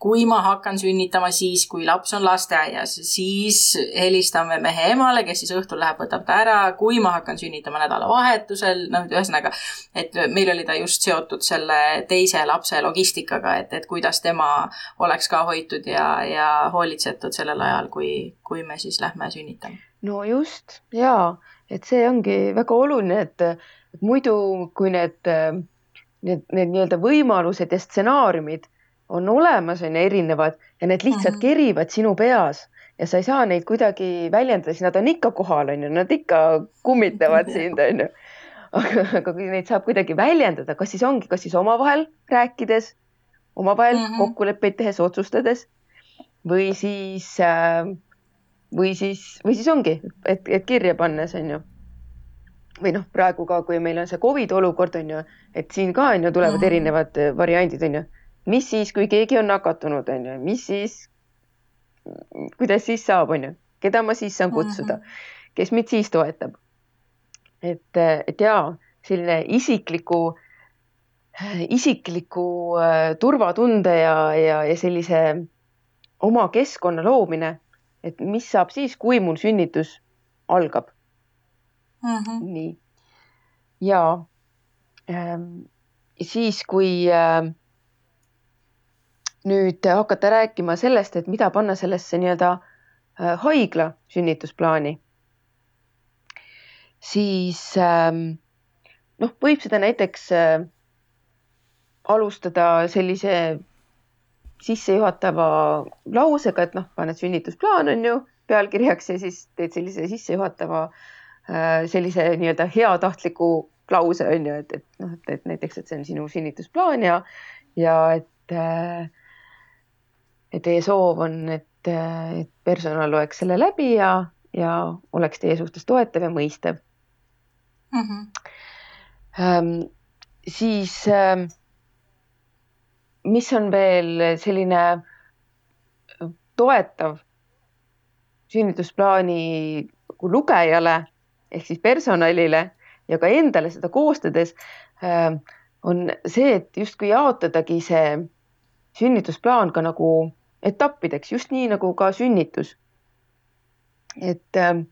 kui ma hakkan sünnitama siis, kui laps on lasteaias, siis helistame mehe emale, kes siis õhtul läheb, võtab ta ära, kui ma hakkan sünnitama nädalavahetusel, noh, et ühesõnaga, et meil oli ta just seotud selle teise lapse logistikaga, et, et kuidas tema oleks ka hoitud ja, ja hoolitsetud sellel ajal, kui, kui me siis lähme sünnitama. no just ja, et see ongi väga oluline, et, muidu, kui need, need, need nii-öelda võimalused ja stsenaariumid on olemas, on ju, erinevad ja need lihtsalt mm -hmm. kerivad sinu peas ja sa ei saa neid kuidagi väljendada, siis nad on ikka kohal, on ju, nad ikka kummitavad sind, on ju aga, aga kui neid saab kuidagi väljendada, kas siis ongi, kas siis omavahel rääkides, omavahel mm -hmm. kokkuleppeid tehes, otsustades või siis äh, või siis, või siis ongi, et, et kirja pannes on ju. või noh, praegu ka, kui meil on see Covid olukord on ju, et siin ka on ju tulevad mm -hmm. erinevad äh, variandid on ju. mis siis, kui keegi on nakatunud, on ju, mis siis, kuidas siis saab, on ju, keda ma siis saan kutsuda mm, -hmm. kes mind siis toetab et, et jaa, selline isikliku, isikliku äh, turvatunde ja, ja, ja sellise oma keskkonna loomine, et mis saab siis, kui mul sünnitus algab mm. -hmm. nii. ja ähm, siis, kui äh, nüüd hakata rääkima sellest, et mida panna sellesse nii-öelda äh, haigla sünnitusplaani siis ähm, noh, võib seda näiteks äh, alustada sellise sissejuhatava lausega, et noh, paned sünnitusplaan on ju pealkirjaks ja siis teed sellise sissejuhatava äh, sellise nii-öelda heatahtliku lause on ju, et, et noh, et, näiteks, et see on sinu sünnitusplaan ja, ja et, äh, et teie soov on, et, et personal loeks selle läbi ja, ja oleks teie suhtes toetav ja mõistev mm. -hmm. Ähm, siis ähm, mis on veel selline toetav sünnitusplaani lugejale ehk siis personalile ja ka endale seda koostades äh, on see, et justkui jaotadagi see sünnitusplaan ka nagu etappideks, just nii nagu ka sünnitus. et äh,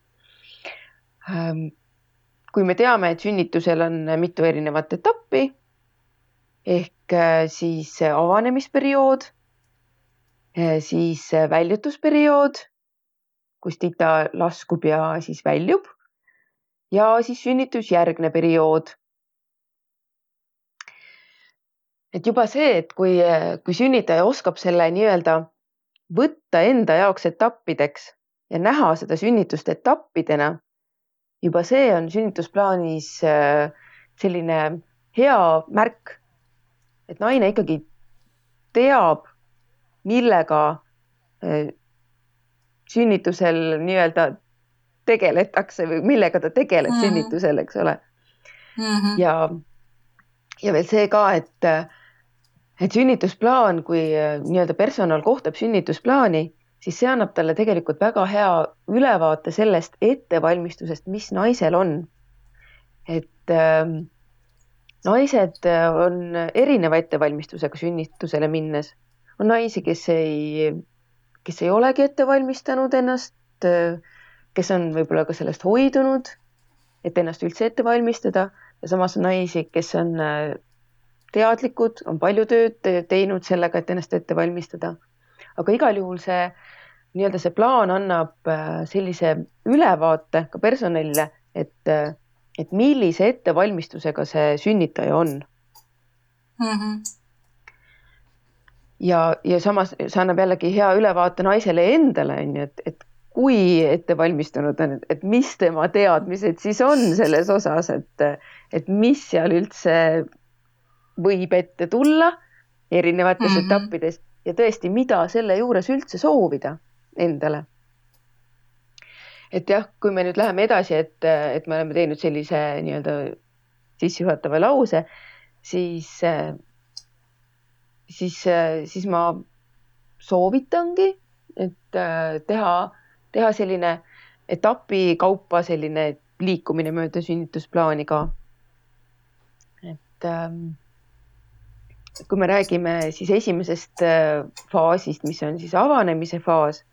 kui me teame, et sünnitusel on mitu erinevat etappi ehk äh, siis avanemisperiood, äh, siis väljutusperiood, kus tita laskub ja siis väljub ja siis sünnitusjärgne periood. et juba see, et kui, kui sünnitaja oskab selle nii-öelda võtta enda jaoks etappideks ja näha seda sünnitust etappidena juba see on sünnitusplaanis äh, selline hea märk, et naine ikkagi teab, millega äh, sünnitusel nii-öelda tegeletakse või millega ta tegeleb mm -hmm. sünnitusel, eks ole mm. -hmm. ja, ja veel see ka, et, et sünnitusplaan, kui äh, nii-öelda personal kohtab sünnitusplaani, siis see annab talle tegelikult väga hea ülevaate sellest ettevalmistusest, mis naisel on. et äh, naised on erineva ettevalmistusega sünnitusele minnes. on naisi, kes ei, kes ei olegi ette valmistanud ennast, kes on võib-olla ka sellest hoidunud, et ennast üldse ette valmistada ja samas on naisi, kes on äh, teadlikud, on palju tööd teinud sellega, et ennast ette valmistada aga igal juhul see nii-öelda see plaan annab äh, sellise ülevaate ka personalile, et, äh, et millise ettevalmistusega see sünnitaja on mm. -hmm. ja, ja samas see annab jällegi hea ülevaate naisele endale on ju, et, et kui ettevalmistunud on, et mis tema teadmised siis on selles osas, et, et mis seal üldse võib ette tulla erinevates mm -hmm. etappides ja tõesti, mida selle juures üldse soovida endale. et jah, kui me nüüd läheme edasi, et, et me oleme teinud sellise nii-öelda sissejuhatava lause, siis, siis, siis ma soovitangi, et teha, teha selline etapi kaupa selline liikumine mööda sünnitusplaani ka. et ähm, kui me räägime siis esimesest äh, faasist, mis on siis avanemise faas,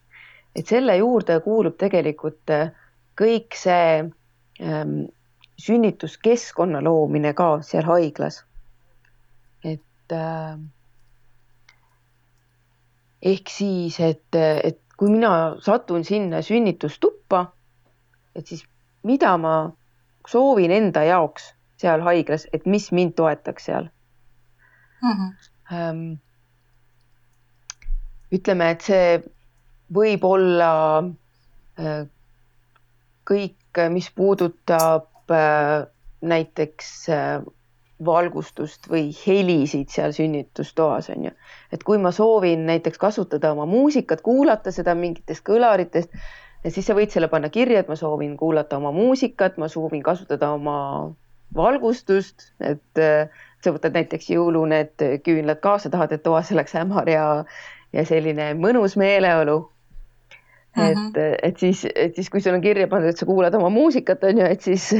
et selle juurde kuulub tegelikult äh, kõik see ähm, sünnituskeskkonna loomine ka seal haiglas. et äh, ehk siis, et, et kui mina satun sinna sünnitustuppa, et siis mida ma soovin enda jaoks seal haiglas, et mis mind toetaks seal mm. -hmm. ütleme, et see võib olla äh, kõik, mis puudutab äh, näiteks äh, valgustust või helisid seal sünnitustoas on ju. et kui ma soovin näiteks kasutada oma muusikat, kuulata seda mingitest kõlaritest, siis sa võid selle panna kirja, et ma soovin kuulata oma muusikat, ma soovin kasutada oma valgustust, et sa võtad näiteks jõulu need küünlad kaasa, tahad, et toas oleks hämar ja, ja selline mõnus meeleolu. et mm, -hmm. et siis, et siis, kui sul on kirja pandud, et sa kuulad oma muusikat, on ju, et siis,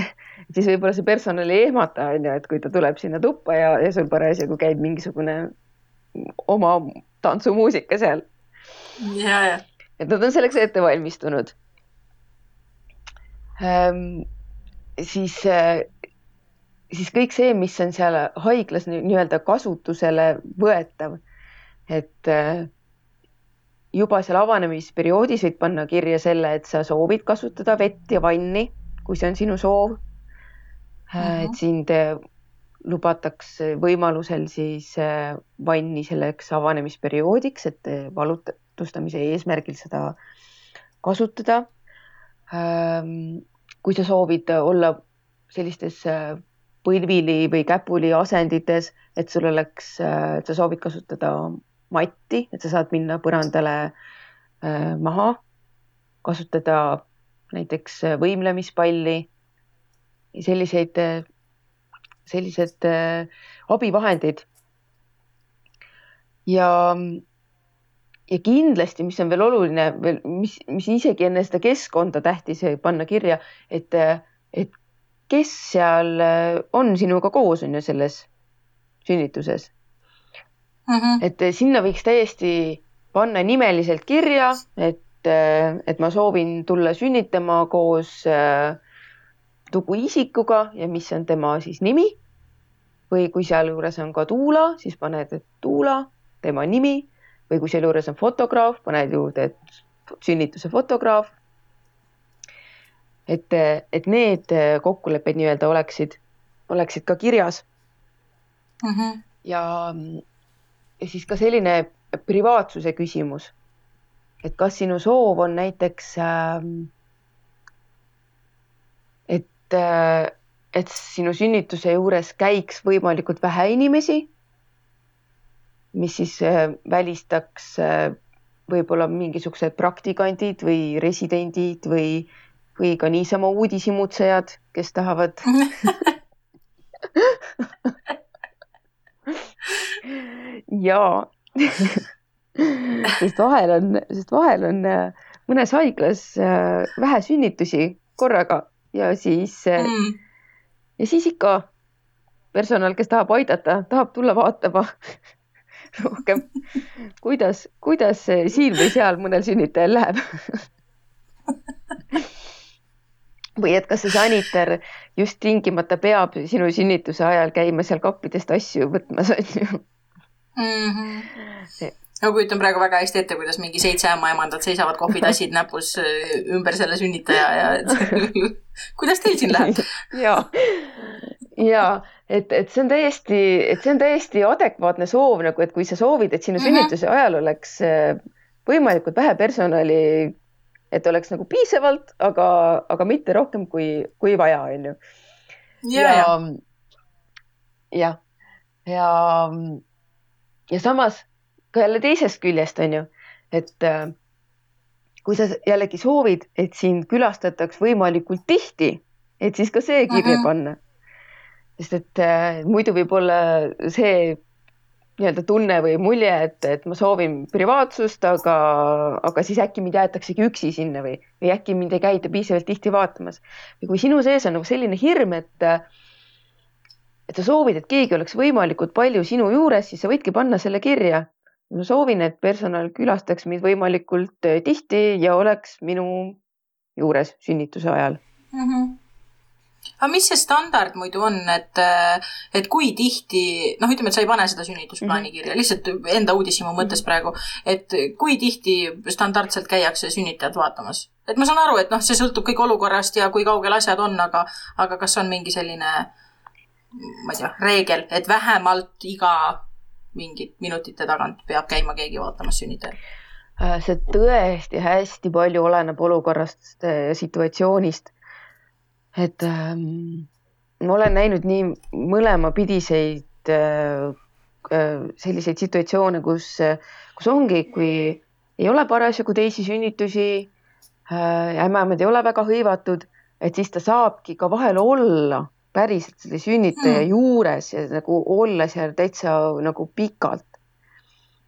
siis võib-olla see personal ei ehmata, on ju, et kui ta tuleb sinna tuppa ja, ja sul parasjagu käib mingisugune oma tantsumuusika seal. ja, ja. et nad on selleks ette valmistunud ähm,. siis siis kõik see, mis on seal haiglas nii-öelda kasutusele võetav, et äh, juba seal avanemisperioodis võid panna kirja selle, et sa soovid kasutada vett ja vanni, kui see on sinu soov mm. -hmm. et sind äh, lubatakse võimalusel siis vanni selleks avanemisperioodiks, et valutatustamise eesmärgil seda kasutada. Ähm, kui sa soovid olla sellistes põlvili või käpuli asendites, et sul oleks, et sa soovid kasutada matti, et sa saad minna põrandale äh, maha, kasutada näiteks võimlemispalli, selliseid, sellised äh, abivahendid. ja, ja kindlasti, mis on veel oluline veel, mis, mis isegi enne seda keskkonda tähtis panna kirja, et, et kes seal äh, on sinuga koos, on ju, selles sünnituses mm. -hmm. et äh, sinna võiks täiesti panna nimeliselt kirja, et, äh, et ma soovin tulla sünnitama koos tugiisikuga ja mis on tema siis nimi. või kui sealjuures on ka tuula, siis paned, et tuula, tema nimi või kui sealjuures on fotograaf, paned juurde, et sünnituse fotograaf et, et need kokkulepped nii-öelda oleksid, oleksid ka kirjas mm. -hmm. ja, ja siis ka selline privaatsuse küsimus. et kas sinu soov on näiteks, ähm, et, äh, et sinu sünnituse juures käiks võimalikult vähe inimesi, mis siis äh, välistaks äh, võib-olla mingisugused praktikandid või residendid või või ka niisama uudishimutsejad, kes tahavad ja sest vahel on, sest vahel on äh, mõnes haiglas äh, vähe sünnitusi korraga ja siis äh, mm., ja siis ikka personal, kes tahab aidata, tahab tulla vaatama rohkem, kuidas, kuidas siin või seal mõnel sünnitajal läheb või et kas see sanitar just tingimata peab sinu sünnituse ajal käima seal kappidest asju võtmas, on ju mm. -hmm. ma kujutan praegu väga hästi ette, kuidas mingi seitse ämmaemandat seisavad kohvitassid näpus äh, ümber selle sünnitaja ja et kuidas teil siin läheb? ja, ja et, et see on täiesti, et see on täiesti adekvaatne soov nagu, et kui sa soovid, et sinu -hmm. sünnituse ajal oleks äh, võimalikult vähe personali et oleks nagu piisavalt, aga, aga mitte rohkem kui, kui vaja, on ju. ja, ja, ja, ja, ja samas ka jälle teisest küljest on ju, et äh, kui sa jällegi soovid, et sind külastataks võimalikult tihti, et siis ka see kirja mm -hmm. panna. sest et äh, muidu võib olla see nii-öelda tunne või mulje, et, et ma soovin privaatsust, aga, aga siis äkki mind jäetaksegi üksi sinna või, või äkki mind ei käida piisavalt tihti vaatamas. või kui sinu sees on nagu selline hirm, et et sa soovid, et keegi oleks võimalikult palju sinu juures, siis sa võidki panna selle kirja. ma soovin, et personal külastaks mind võimalikult äh, tihti ja oleks minu juures sünnituse ajal mm. -hmm aga mis see standard muidu on, et, äh, et kui tihti, noh, ütleme, et sa ei pane seda sünnitusplaani mhm. kirja mm, -hmm. lihtsalt enda uudishimu mõttes mhm. praegu, et kui tihti standardselt käiakse sünnitajat vaatamas? et ma saan aru, et noh, see sõltub kõik olukorrast ja kui kaugel asjad on, aga, aga kas on mingi selline ma ei tea, reegel, et vähemalt iga mingit minutite tagant peab käima keegi vaatamas sünnitajat? Äh, see tõesti hästi palju oleneb olukorrast ja situatsioonist. Et ähm, ma olen näinud nii mõlemapidiseid äh, äh, selliseid situatsioone, kus, kus ongi, kui ei ole parasjagu teisi sünnitusi äh,, ämmaemad ei ole väga hõivatud, et siis ta saabki ka vahel olla päriselt selle sünnitaja mm. juures ja nagu olla seal täitsa nagu pikalt.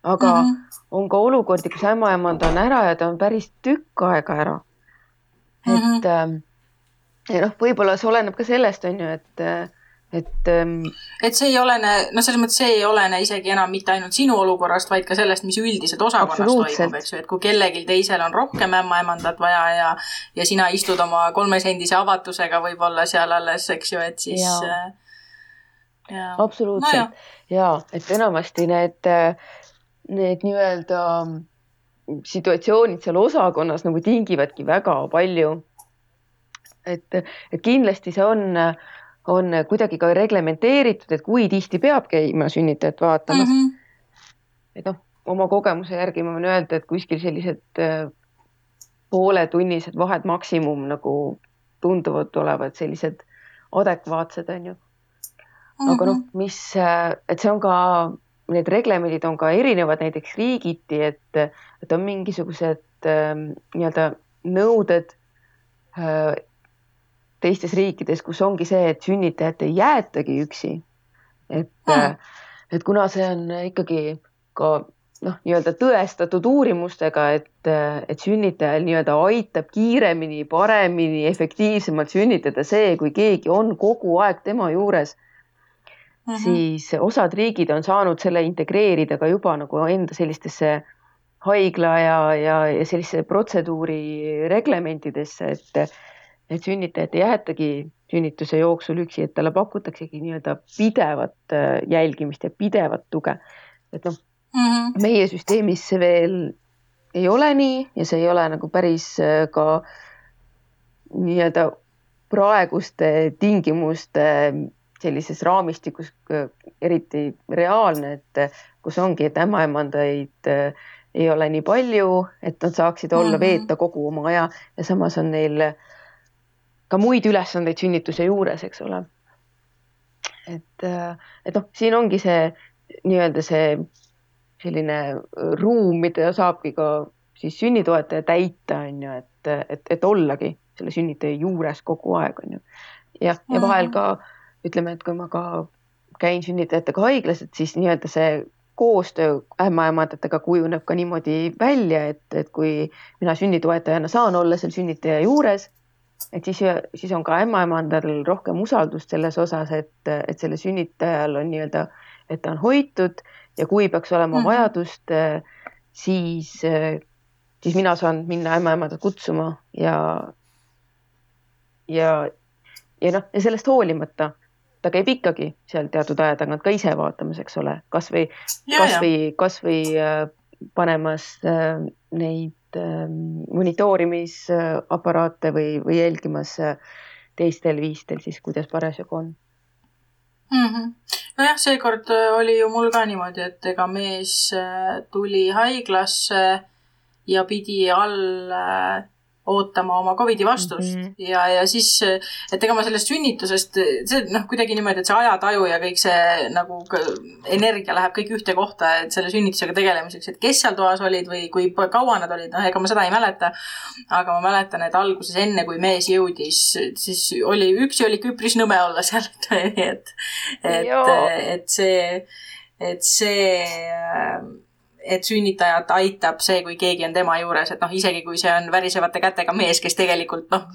aga mm -hmm. on ka olukordi, kus ämmaemand on ära ja ta on päris tükk aega ära. et mm -hmm. Ja noh, võib-olla see oleneb ka sellest, on ju, et et ähm,. et see ei olene, no selles mõttes see ei olene isegi enam mitte ainult sinu olukorrast, vaid ka sellest, mis üldiselt osakonnas toimub, eks ju, et kui kellelgi teisel on rohkem ämmaemandat vaja ja ja sina istud oma kolmesendise avatusega võib-olla seal alles, eks ju, et siis. Äh, absoluutselt no, ja et enamasti need, need nii-öelda situatsioonid seal osakonnas nagu tingivadki väga palju. Et, et kindlasti see on on kuidagi ka reglementeeritud, et kui tihti peab käima sünnitajat vaatamas mm. -hmm. et noh, oma kogemuse järgi ma võin öelda, et kuskil sellised äh, pooletunnised vahed maksimum nagu tunduvad olevat sellised adekvaatsed, on ju. aga noh, mhm. mis, äh, et see on ka, need reglemendid on ka erinevad näiteks riigiti, et, et on mingisugused äh, nii-öelda nõuded äh, teistes riikides, kus ongi see, et sünnitajat ei jäetagi üksi. et mm., et kuna see on ikkagi ka noh, nii-öelda tõestatud uurimustega, et, et sünnitajal nii-öelda aitab kiiremini, paremini, efektiivsemalt sünnitada see, kui keegi on kogu aeg tema juures mm, -hmm. siis osad riigid on saanud selle integreerida ka juba nagu enda sellistesse haigla ja, ja, ja sellise protseduuri reglementidesse, et et sünnitajat ei jäetagi sünnituse jooksul üksi, et talle pakutaksegi nii-öelda pidevat äh, jälgimist ja pidevat tuge. et noh mm -hmm., meie süsteemis see veel ei ole nii ja see ei ole nagu päris äh, ka nii-öelda praeguste tingimuste sellises raamistikus äh, eriti reaalne, et kus ongi, et ämmaemandaid ei ole nii palju, et nad saaksid olla mm, -hmm. veeta kogu oma aja ja samas on neil äh, ka muid ülesandeid sünnituse juures, eks ole. et, et noh, siin ongi see nii-öelda see selline ruum, mida saabki ka siis sünnitoetaja täita, on ju, et, et, et ollagi selle sünnitaja juures kogu aeg, on ju. jah, ja vahel ka ütleme, et kui ma ka käin sünnitajatega haiglas, et siis nii-öelda see koostöö ämmaemandatega kujuneb ka niimoodi välja, et, et kui mina sünnitoetajana saan olla seal sünnitaja juures et siis, siis on ka ämmaemandal rohkem usaldust selles osas, et, et selle sünnitajal on nii-öelda, et ta on hoitud ja kui peaks olema mm -hmm. vajadust, siis, siis mina saan minna ämmaemandat kutsuma ja, ja, ja noh, ja sellest hoolimata ta käib ikkagi seal teatud aja tagant ka ise vaatamas, eks ole, kasvõi, kasvõi, kasvõi äh, panemas äh, neid monitoorimisaparaate või, või jälgimas äh, teistel viistel siis, kuidas parasjagu on mm. -hmm. nojah, seekord äh, oli ju mul ka niimoodi, et ega mees äh, tuli haiglasse ja pidi all ootama oma Covidi vastust mm -hmm. ja, ja siis, et ega ma sellest sünnitusest, see noh, kuidagi niimoodi, et see ajataju ja kõik see nagu energia läheb kõik ühte kohta, et selle sünnitusega tegelemiseks, et kes seal toas olid või kui kaua nad olid, noh, ega ma seda ei mäleta. aga ma mäletan, et alguses enne, kui mees jõudis, siis oli, üksi oli üpris nõme olla seal, et, et, et see, et see et sünnitajat aitab see, kui keegi on tema juures, et noh, isegi kui see on värisevate kätega mees, kes tegelikult noh,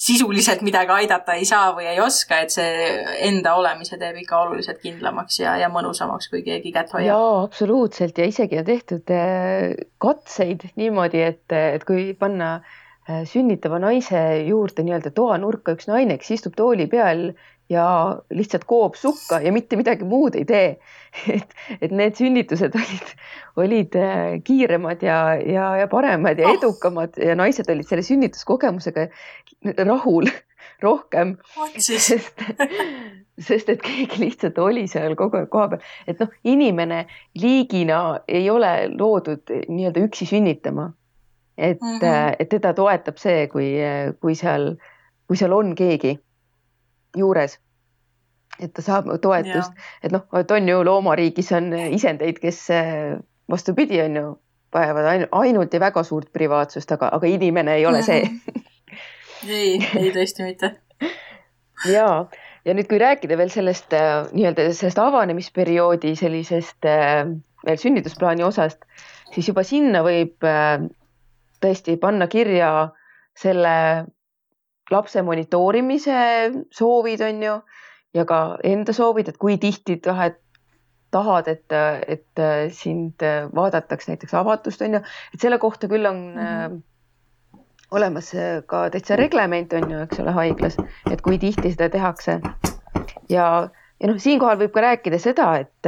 sisuliselt midagi aidata ei saa või ei oska, et see enda olemise teeb ikka oluliselt kindlamaks ja, ja mõnusamaks, kui keegi kätt hoiab. jaa, absoluutselt ja isegi on tehtud äh, katseid niimoodi, et, et kui panna äh, sünnitava naise juurde nii-öelda toanurka üks naine, kes istub tooli peal ja lihtsalt koob sukka ja mitte midagi muud ei tee. et, et need sünnitused olid, olid äh, kiiremad ja, ja, ja paremad ja oh. edukamad ja naised olid selle sünnituskogemusega rahul rohkem. sest, sest et keegi lihtsalt oli seal kogu aeg kohapeal, et noh, inimene liigina ei ole loodud nii-öelda üksi sünnitama. Et mm, -hmm. et teda toetab see, kui, kui seal, kui seal on keegi juures. et ta saab toetust, et noh, et on ju loomariigis on isendeid, kes vastupidi, on ju, vajavad ainult ja väga suurt privaatsust, aga, aga inimene ei ole see ei, ei tõesti mitte. ja, ja nüüd, kui rääkida veel sellest äh, nii-öelda sellest avanemisperioodi sellisest äh, veel sünnitusplaani osast, siis juba sinna võib äh, tõesti panna kirja selle lapse monitoorimise soovid on ju ja ka enda soovid, et kui tihti tahed, tahad, et, et sind vaadatakse näiteks avatust on ju, et selle kohta küll on mm -hmm. olemas ka täitsa reglement on ju, eks ole, haiglas, et kui tihti seda tehakse. ja, ja noh, siinkohal võib ka rääkida seda, et,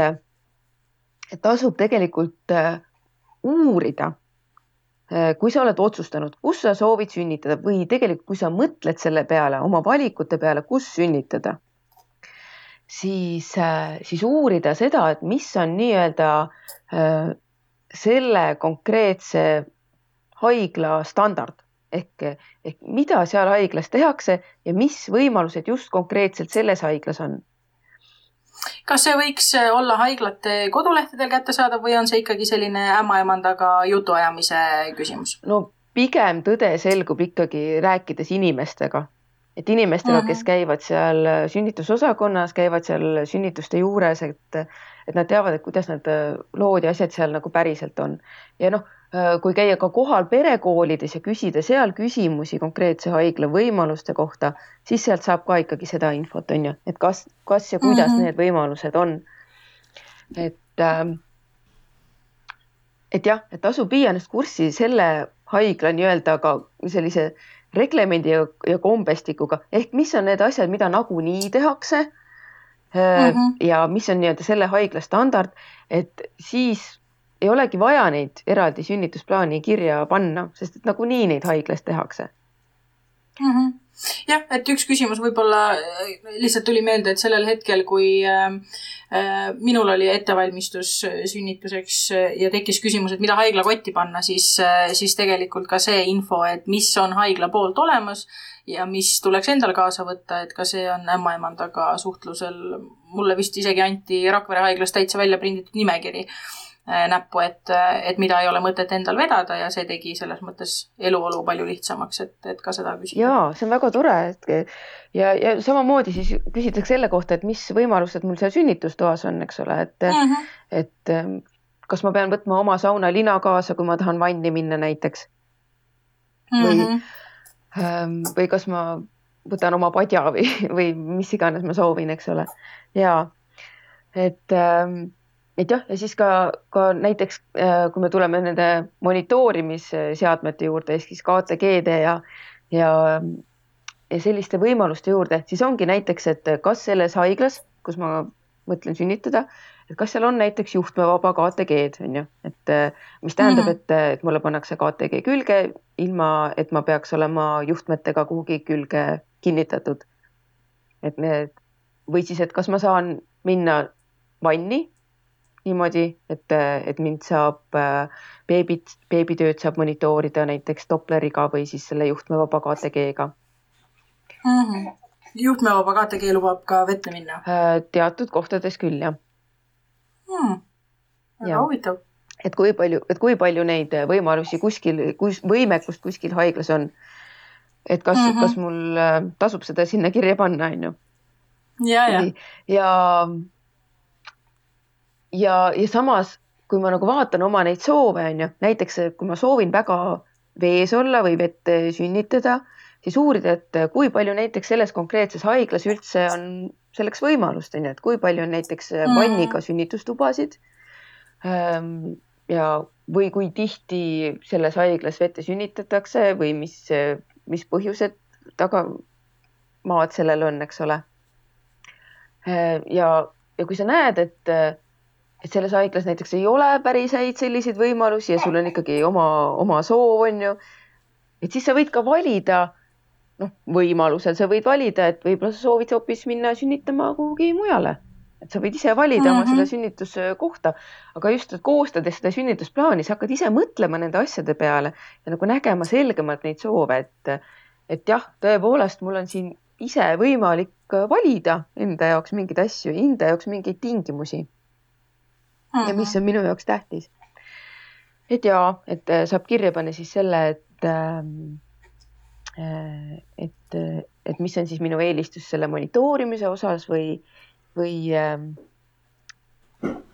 et tasub tegelikult äh, uurida Äh, kui sa oled otsustanud, kus sa soovid sünnitada või tegelikult, kui sa mõtled selle peale, oma valikute peale, kus sünnitada, siis, äh, siis uurida seda, et mis on nii-öelda äh, selle konkreetse haigla standard. Ehk, ehk mida seal haiglas tehakse ja mis võimalused just konkreetselt selles haiglas on kas see võiks äh, olla haiglate kodulehtedel kättesaadav või on see ikkagi selline ämmaemandaga jutuajamise küsimus? no pigem tõde selgub ikkagi rääkides inimestega, et inimestega mm, -hmm. kes mhm. käivad seal äh, sünnitusosakonnas, käivad seal sünnituste juures, et, et nad teavad, et kuidas need äh, lood ja asjad seal nagu päriselt on ja noh kui käia ka kohal perekoolides ja küsida seal küsimusi konkreetse haigla võimaluste kohta, siis sealt saab ka ikkagi seda infot, on ju, et kas, kas ja kuidas mm -hmm. need võimalused on. et, ähm, et jah, et tasub viia ennast kurssi selle haigla nii-öelda ka sellise reglemendi ja, ja kombestikuga ehk mis on need asjad, mida nagunii tehakse mm. -hmm. ja mis on nii-öelda selle haigla standard, et siis ei olegi vaja neid eraldi sünnitusplaani kirja panna, sest et nagunii neid haiglas tehakse mm. -hmm. jah, et üks küsimus võib-olla äh, lihtsalt tuli meelde, et sellel hetkel, kui äh, äh, minul oli ettevalmistus sünnituseks ja tekkis küsimus, et mida haiglakotti panna, siis äh,, siis tegelikult ka see info, et mis on haigla poolt olemas ja mis tuleks endal kaasa võtta, et ka see on ämmaemandaga suhtlusel. mulle vist isegi anti Rakvere haiglas täitsa välja prinditud nimekiri Äh, näppu, et, et mida ei ole mõtet endal vedada ja see tegi selles mõttes eluolu palju lihtsamaks, et, et ka seda küsida. ja see on väga tore, et ja, ja samamoodi siis küsitakse selle kohta, et mis võimalused mul seal sünnitustoas on, eks ole, et mm, -hmm. et ähm, kas ma pean võtma oma saunalina kaasa, kui ma tahan vanni minna näiteks mm. -hmm. või, või kas ma võtan oma padja või, või mis iganes ma soovin, eks ole. ja et ähm, et jah, ja siis ka, ka näiteks äh, kui me tuleme nende monitoorimisseadmete juurde ehk siis KTG-de ja, ja, ja selliste võimaluste juurde, siis ongi näiteks, et kas selles haiglas, kus ma mõtlen sünnitada, et kas seal on näiteks juhtmevaba KTG-d on ju, et mis tähendab mm, -hmm. et, et mulle pannakse KTG külge ilma, et ma peaks olema juhtmetega kuhugi külge kinnitatud. et need või siis, et kas ma saan minna vanni niimoodi, et, et mind saab beebit, beebitööd saab monitoorida näiteks Doppleriga või siis selle juhtmevaba KTG-ga mm. -hmm. juhtmevaba KTG lubab ka vette minna? teatud kohtades küll, jah hmm.. väga huvitav et kui palju, et kui palju neid võimalusi kuskil, kus võimekust kuskil haiglas on. et kas mm, -hmm. kas mul äh, tasub seda sinna kirja panna, onju. ja, ja. ja, ja, ja samas, kui ma nagu vaatan oma neid soove, onju, näiteks kui ma soovin väga vees olla või vett sünnitada, siis uurida, et kui palju näiteks selles konkreetses haiglas üldse on selleks võimalust, onju, et kui palju on näiteks mm. vanniga sünnitustubasid ähm, ja, või kui tihti selles haiglas vette sünnitatakse või mis, mis põhjused tagamaad sellel on, eks ole. ja, ja kui sa näed, et, et selles haiglas näiteks ei ole päris häid selliseid võimalusi ja sul on ikkagi oma, oma soov, on ju, et siis sa võid ka valida, noh, võimalusel sa võid valida, et võib-olla sa soovid hoopis minna sünnitama kuhugi mujale et sa võid ise valida mm -hmm. oma seda mhm. sünnituskohta, aga just koostades seda sünnitusplaani, sa hakkad ise mõtlema nende asjade peale ja nagu nägema selgemalt neid soove, et, et jah, tõepoolest, mul on siin ise võimalik valida enda jaoks mingeid asju, enda jaoks mingeid tingimusi mm. -hmm. ja mis on minu jaoks tähtis. et ja, et saab kirja panna siis selle, et ähm, äh, et, et mis on siis minu eelistus selle monitoorimise osas või või, ähm,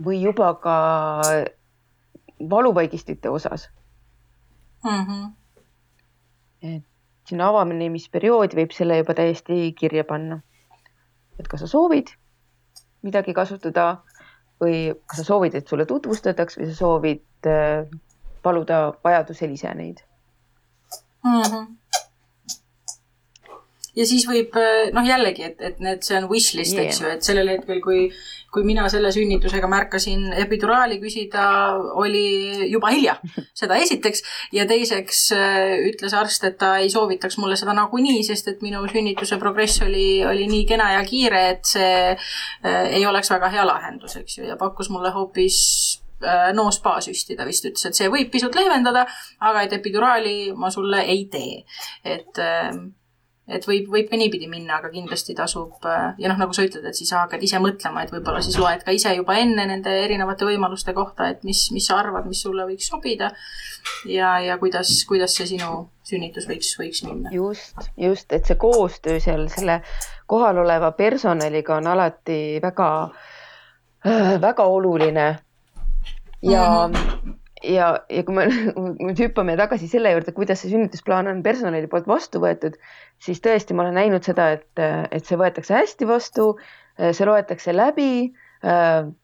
või juba ka valuvaigistite osas mm. -hmm. et sinna avanemisperioodi võib selle juba täiesti kirja panna. et kas sa soovid midagi kasutada või kas sa soovid, et sulle tutvustataks või sa soovid äh, paluda vajadusel ise neid mm. -hmm ja siis võib äh, noh, jällegi, et, et need, see on wish list yeah., eks ju, et sellel hetkel, kui, kui mina selle sünnitusega märkasin epiduraali küsida, oli juba hilja. seda esiteks ja teiseks äh, ütles arst, et ta ei soovitaks mulle seda nagunii, sest et minu sünnituse progress oli, oli nii kena ja kiire, et see äh, ei oleks väga hea lahendus, eks ju, ja pakkus mulle hoopis äh, no spa süstida vist ütles, et see võib pisut leevendada, aga et epiduraali ma sulle ei tee. et äh, et võib, võib ka niipidi minna, aga kindlasti tasub äh, ja noh, nagu sa ütled, et siis hakkad ise mõtlema, et võib-olla siis loed ka ise juba enne nende erinevate võimaluste kohta, et mis, mis sa arvad, mis sulle võiks sobida. ja, ja kuidas, kuidas see sinu sünnitus võiks, võiks minna. just, just, et see koostöö seal selle kohaloleva personaliga on alati väga äh,, väga oluline. ja mm, -hmm ja, ja kui me nüüd hüppame tagasi selle juurde, kuidas see sünnitusplaan on personali poolt vastu võetud, siis tõesti, ma olen näinud seda, et, et see võetakse hästi vastu, see loetakse läbi,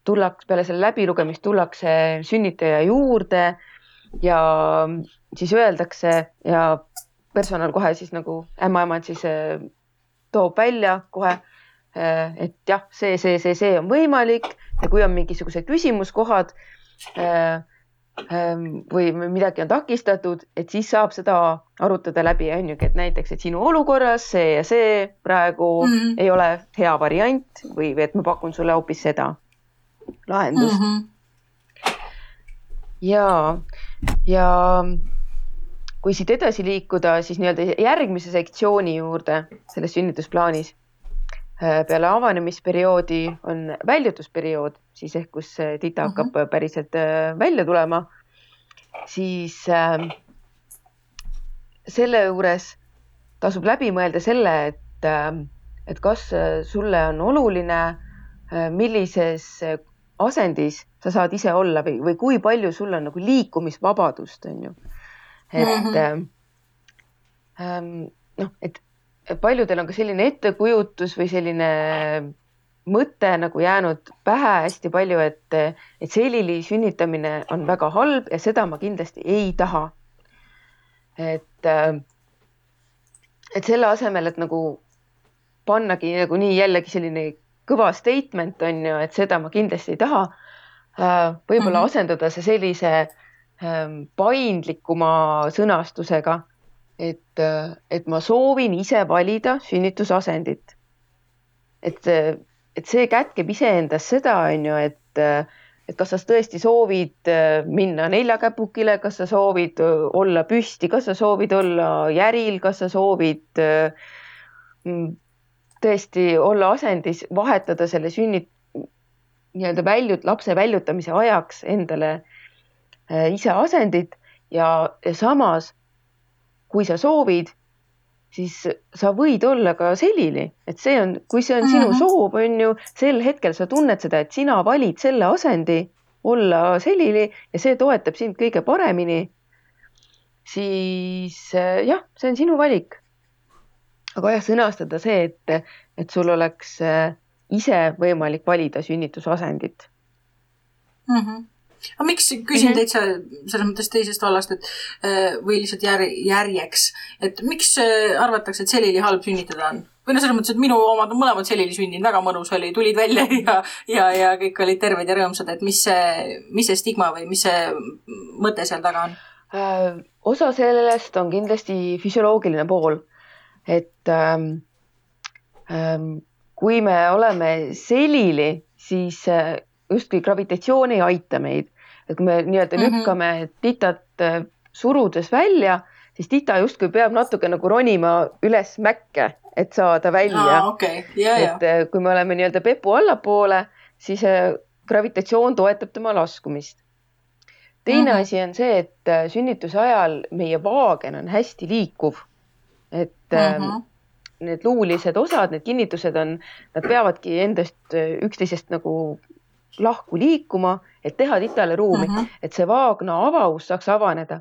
tullakse peale selle läbilugemist tullakse sünnitaja juurde ja siis öeldakse ja personal kohe siis nagu ämmaemand siis toob välja kohe, et jah, see, see, see, see on võimalik ja kui on mingisugused küsimuskohad Ehm, või midagi on takistatud, et siis saab seda arutada läbi, on ju, et näiteks, et sinu olukorras see ja see praegu mm -hmm. ei ole hea variant või et ma pakun sulle hoopis seda lahendust mm. -hmm. ja, ja kui siit edasi liikuda, siis nii-öelda järgmise sektsiooni juurde selles sünnitusplaanis peale avanemisperioodi on väljutusperiood, siis ehk kus tita hakkab uh mhm. -huh. päriselt äh, välja tulema, siis äh, selle juures tasub läbi mõelda selle, et äh,, et kas sulle on oluline äh,, millises asendis sa saad ise olla või, või kui palju sul on nagu liikumisvabadust, on ju. et uh mhm. -huh. äh, noh, et paljudel on ka selline ettekujutus või selline mõte nagu jäänud pähe hästi palju, et, et selili sünnitamine on väga halb ja seda ma kindlasti ei taha. et, et selle asemel, et nagu pannagi nagu nii jällegi selline kõva statement on ju, et seda ma kindlasti ei taha. võib-olla mm -hmm. asendada see sellise paindlikuma sõnastusega et, et ma soovin ise valida sünnitusasendit. et, et see kätkeb iseendas seda, on ju, et, et kas sa tõesti soovid äh, minna neljakäpukile, kas sa soovid äh, olla püsti, kas sa soovid olla järil, kas sa soovid mm, tõesti olla asendis, vahetada selle sünni nii-öelda väljut-, lapse väljutamise ajaks endale ise asendit ja, ja samas, kui sa soovid, siis sa võid olla ka selili, et see on, kui see on mm -hmm. sinu soov, on ju, sel hetkel sa tunned seda, et sina valid selle asendi olla selili ja see toetab sind kõige paremini. siis eh, jah, see on sinu valik. aga jah, sõnastada see, et, et sul oleks eh, ise võimalik valida sünnitusasendit mm. -hmm aga miks, küsin mm -hmm. täitsa selles mõttes teisest vallast, et äh, või lihtsalt jär, järjeks, et miks äh, arvatakse, et selili halb sünnitada on? või noh, selles mõttes, et minu omad on mõlemad selili sündinud, väga mõnus oli, tulid välja ja, ja, ja kõik olid terved ja rõõmsad, et mis see, mis see stigma või mis see mõte seal taga on äh,? osa sellest on kindlasti füsioloogiline pool, et ähm, ähm, kui me oleme selili, siis justkui gravitatsioon ei aita meid. et kui me nii-öelda mm -hmm. lükkame titat äh, surudes välja, siis tita justkui peab natuke nagu ronima üles mäkke, et saada välja ah,. Okay. Yeah, et yeah. kui me oleme nii-öelda pepu allapoole, siis äh, gravitatsioon toetab tema laskumist. teine mm -hmm. asi on see, et äh, sünnituse ajal meie vaagen on hästi liikuv. et mm -hmm. need luulised osad, need kinnitused on, nad peavadki endast üksteisest nagu lahku liikuma, et teha titale ruumi mm, -hmm. et see vaagna avavus saaks avaneda.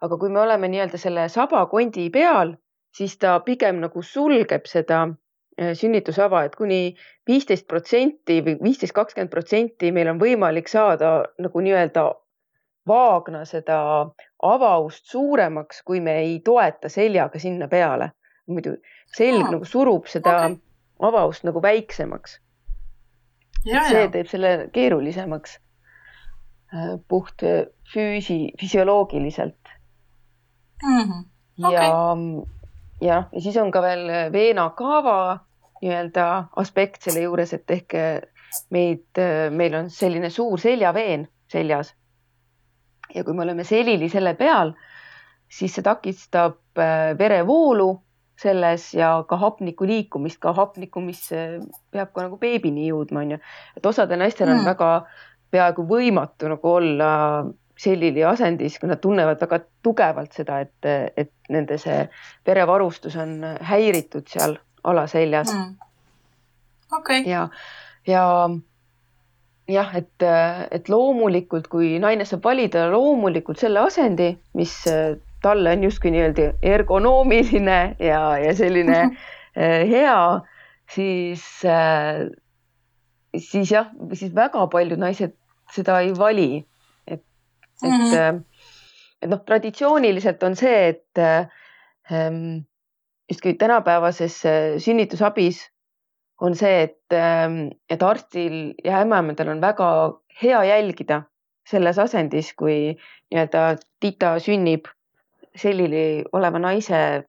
aga kui me oleme nii-öelda selle sabakondi peal, siis ta pigem nagu sulgeb seda äh, sünnitusava, et kuni viisteist protsenti või viisteist, kakskümmend protsenti meil on võimalik saada nagu nii-öelda vaagna seda avavust suuremaks, kui me ei toeta seljaga sinna peale. muidu selg oh, nagu surub seda okay. avavust nagu väiksemaks see ja. teeb selle keerulisemaks äh, puht äh, füüsi, füsioloogiliselt mm. -hmm. Okay. ja, jah, ja siis on ka veel veenakaava nii-öelda aspekt selle juures, et ehk äh, meid, meil on selline suur seljaveen seljas. ja kui me oleme selili selle peal, siis see takistab verevoolu selles ja ka hapniku liikumist, ka hapnikku, mis peab ka nagu beebini jõudma, onju. et osadel naistel on mm. väga peaaegu võimatu nagu olla selili asendis, kui nad tunnevad väga tugevalt seda, et, et nende see verevarustus on häiritud seal alaseljas mm.. okei okay.. ja, ja jah, et, et loomulikult, kui naine saab valida loomulikult selle asendi, mis talle on justkui nii-öelda ergonoomiline ja, ja selline äh, hea, siis, äh, siis jah, siis väga paljud naised seda ei vali. et, et mm, -hmm. et noh, traditsiooniliselt on see, et ähm, justkui tänapäevases sünnitusabis on see, et, ähm, et arstil ja ämmaemandal on väga hea jälgida selles asendis, kui nii-öelda tita sünnib selili oleva naise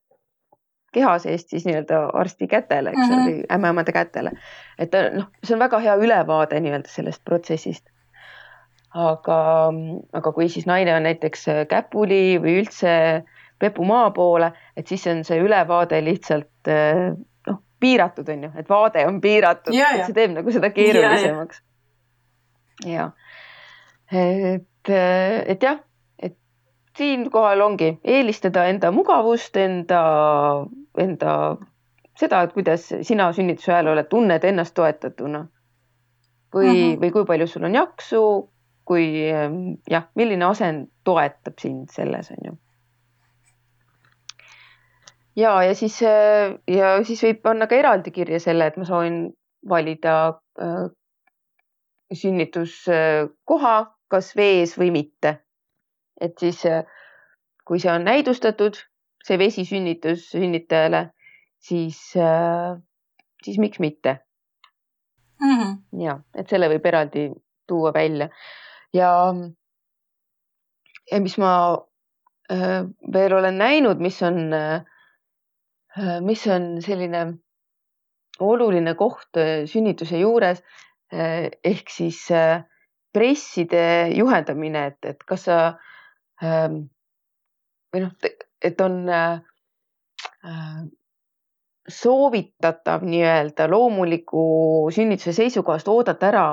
keha seest siis nii-öelda arsti kätele, eks ole mm -hmm., ämmaemade kätele. et noh, see on väga hea ülevaade nii-öelda sellest protsessist. aga, aga kui siis naine on näiteks käpuli või üldse pepu maa poole, et siis on see ülevaade lihtsalt noh, piiratud on ju, et vaade on piiratud, et see teeb nagu seda keerulisemaks. ja, et, et jah siinkohal ongi eelistada enda mugavust, enda, enda seda, et kuidas sina sünnituse ajal oled, tunned ennast toetatuna. või mm, -hmm. või kui palju sul on jaksu, kui jah, milline asend toetab sind selles, on ju. ja, ja siis, ja siis võib panna ka eraldi kirja selle, et ma soovin valida äh, sünnituskoha, kas vees või mitte et siis äh, kui see on näidustatud, see vesisünnitus sünnitajale, siis, äh, siis miks mitte mm. -hmm. ja, et selle võib eraldi tuua välja ja, ja mis ma äh, veel olen näinud, mis on, mis on selline oluline koht sünnituse juures ehk siis presside juhendamine, et, et kas sa ähm, või noh, et on äh, äh, soovitatav nii-öelda loomuliku sünnituse seisukohast oodata ära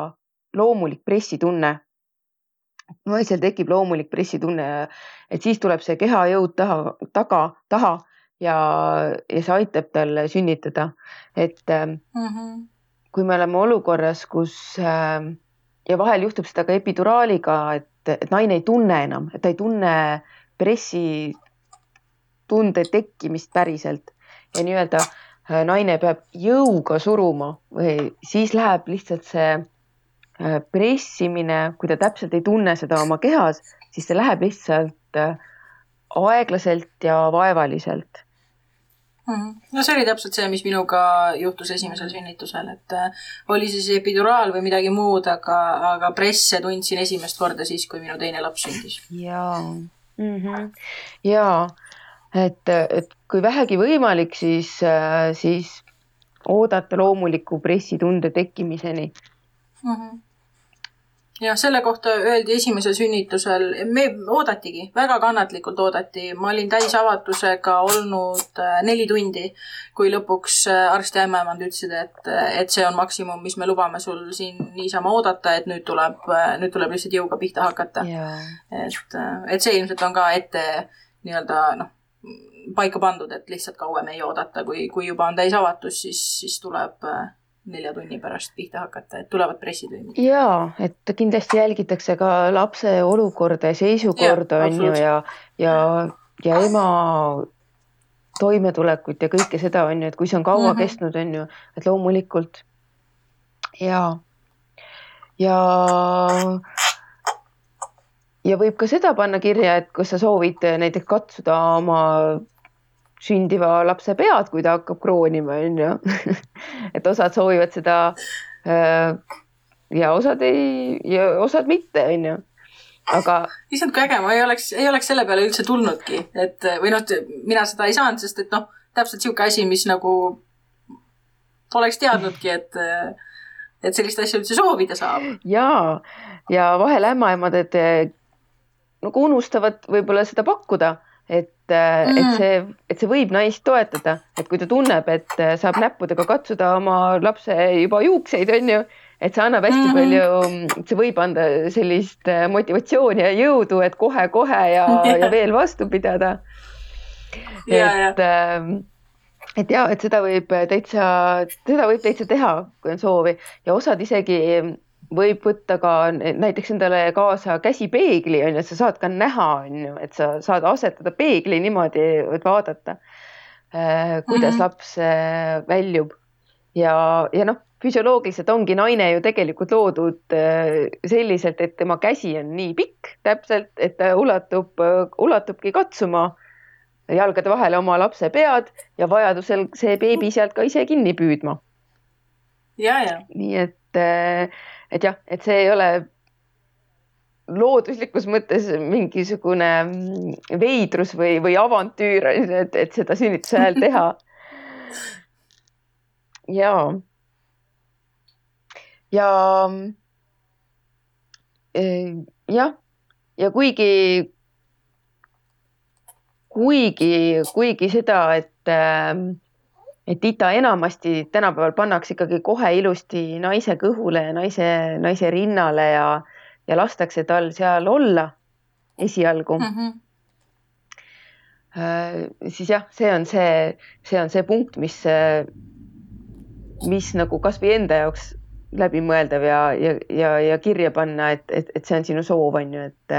loomulik pressitunne. naisel tekib loomulik pressitunne, et siis tuleb see kehajõud taha, taga, taha ja, ja see aitab tal sünnitada, et mm -hmm. kui me oleme olukorras, kus äh, ja vahel juhtub seda ka epiduraaliga, et, et naine ei tunne enam, et ta ei tunne pressitunde tekkimist päriselt ja nii-öelda äh, naine peab jõuga suruma või siis läheb lihtsalt see äh, pressimine, kui ta täpselt ei tunne seda oma kehas, siis see läheb lihtsalt äh, aeglaselt ja vaevaliselt. No see oli täpselt see, mis minuga juhtus esimesel sünnitusel, et äh, oli siis epiduraal või midagi muud, aga, aga presse tundsin esimest korda siis, kui minu teine laps sündis. jaa mm -hmm., jaa, et, et kui vähegi võimalik, siis, äh, siis oodata loomuliku pressitunde tekkimiseni mm. -hmm jah, selle kohta öeldi esimesel sünnitusel, me oodatigi, väga kannatlikult oodati, ma olin täisavatusega olnud äh, neli tundi, kui lõpuks äh, arst ja ämmaemand ütlesid, et, et see on maksimum, mis me lubame sul siin niisama oodata, et nüüd tuleb, äh, nüüd tuleb lihtsalt jõuga pihta hakata. Yeah.. et, et see ilmselt on ka ette nii-öelda noh, paika pandud, et lihtsalt kauem ei oodata, kui, kui juba on täisavatus, siis, siis tuleb nelja tunni pärast pihta hakata, et tulevad pressitunnid. ja, et kindlasti jälgitakse ka lapse olukorda ja seisukorda on ju ja, ja, ja ema toimetulekut ja kõike seda on ju, et kui see on kaua mm -hmm. kestnud, on ju, et loomulikult ja, ja ja võib ka seda panna kirja, et kas sa soovid näiteks katsuda oma sündiva lapse pead, kui ta hakkab kroonima, onju. et osad soovivad seda äh, ja osad ei ja osad mitte, onju aga. issand, kui äge, ma ei oleks, ei oleks selle peale üldse tulnudki, et või noh, mina seda ei saanud, sest et noh, täpselt sihuke asi, mis nagu poleks teadnudki, et, et sellist asja üldse soovida saab. ja, ja vahel ämmaemandad nagu unustavad võib-olla seda pakkuda et mm., et see, et see võib naist toetada, et kui ta tunneb, et saab näppudega katsuda oma lapse juba juukseid, on ju, et see annab hästi mm. palju, see võib anda sellist motivatsiooni ja jõudu, et kohe-kohe ja, ja veel vastu pidada. et, ähm, et ja, et seda võib täitsa, seda võib täitsa teha, kui on soovi ja osad isegi võib võtta ka näiteks endale kaasa käsipeegli on ju, sa saad ka näha, on ju, et sa saad asetada peegli niimoodi, et vaadata, äh, kuidas mm -hmm. laps äh, väljub ja, ja noh, füsioloogiliselt ongi naine ju tegelikult loodud äh, selliselt, et tema käsi on nii pikk täpselt, et ta ulatub, ulatubki katsuma jalgade vahele oma lapse pead ja vajadusel see beebi sealt ka ise kinni püüdma. nii et et jah, et see ei ole looduslikus mõttes mingisugune veidrus või, või avantüür, et, et seda sünnituse ajal teha. ja, ja eh, jah, ja kuigi, kuigi, kuigi seda, et äh, et ita enamasti tänapäeval pannakse ikkagi kohe ilusti naise kõhule ja naise, naise rinnale ja, ja lastakse tal seal olla esialgu mm. -hmm. siis jah, see on see, see on see punkt, mis, mis nagu kasvõi enda jaoks läbimõeldav ja, ja, ja, ja kirja panna, et, et, et see on sinu soov, on ju, et,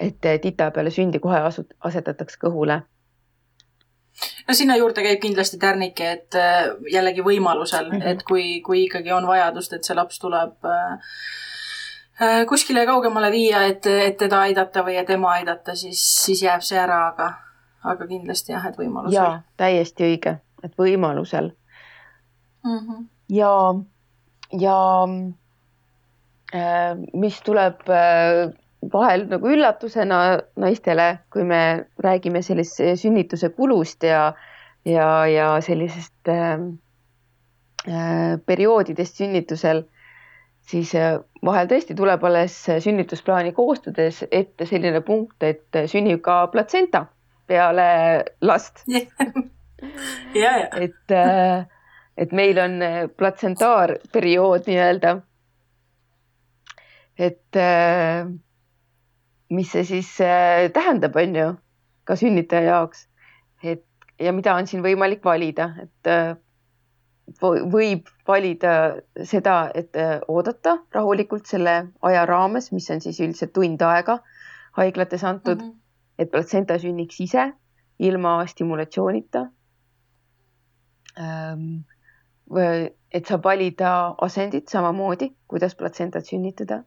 et tita peale sündi kohe asut-, asetatakse kõhule no sinna juurde käib kindlasti tärnike, et äh, jällegi võimalusel mm, -hmm. et kui, kui ikkagi on vajadust, et see laps tuleb äh, äh, kuskile kaugemale viia, et, et teda aidata või et ema aidata, siis, siis jääb see ära, aga, aga kindlasti jah, et võimalusel. jaa, täiesti õige, et võimalusel mm. -hmm. ja, ja mis tuleb vahel nagu üllatusena naistele, kui me räägime sellist sünnituse kulust ja, ja, ja sellisest äh, äh, perioodidest sünnitusel, siis vahel tõesti tuleb alles sünnitusplaani koostades ette selline punkt, et sünnib ka platsenta peale last ja. et, et meil on platsentaarperiood nii-öelda. et mis see siis tähendab, on ju, ka sünnitaja jaoks, et ja mida on siin võimalik valida, et äh, võib valida seda, et äh, oodata rahulikult selle aja raames, mis on siis üldiselt tund aega haiglates antud mm, -hmm. et platsenta sünniks ise ilma stimulatsioonita. Ähm, et saab valida asendit samamoodi, kuidas platsentat sünnitada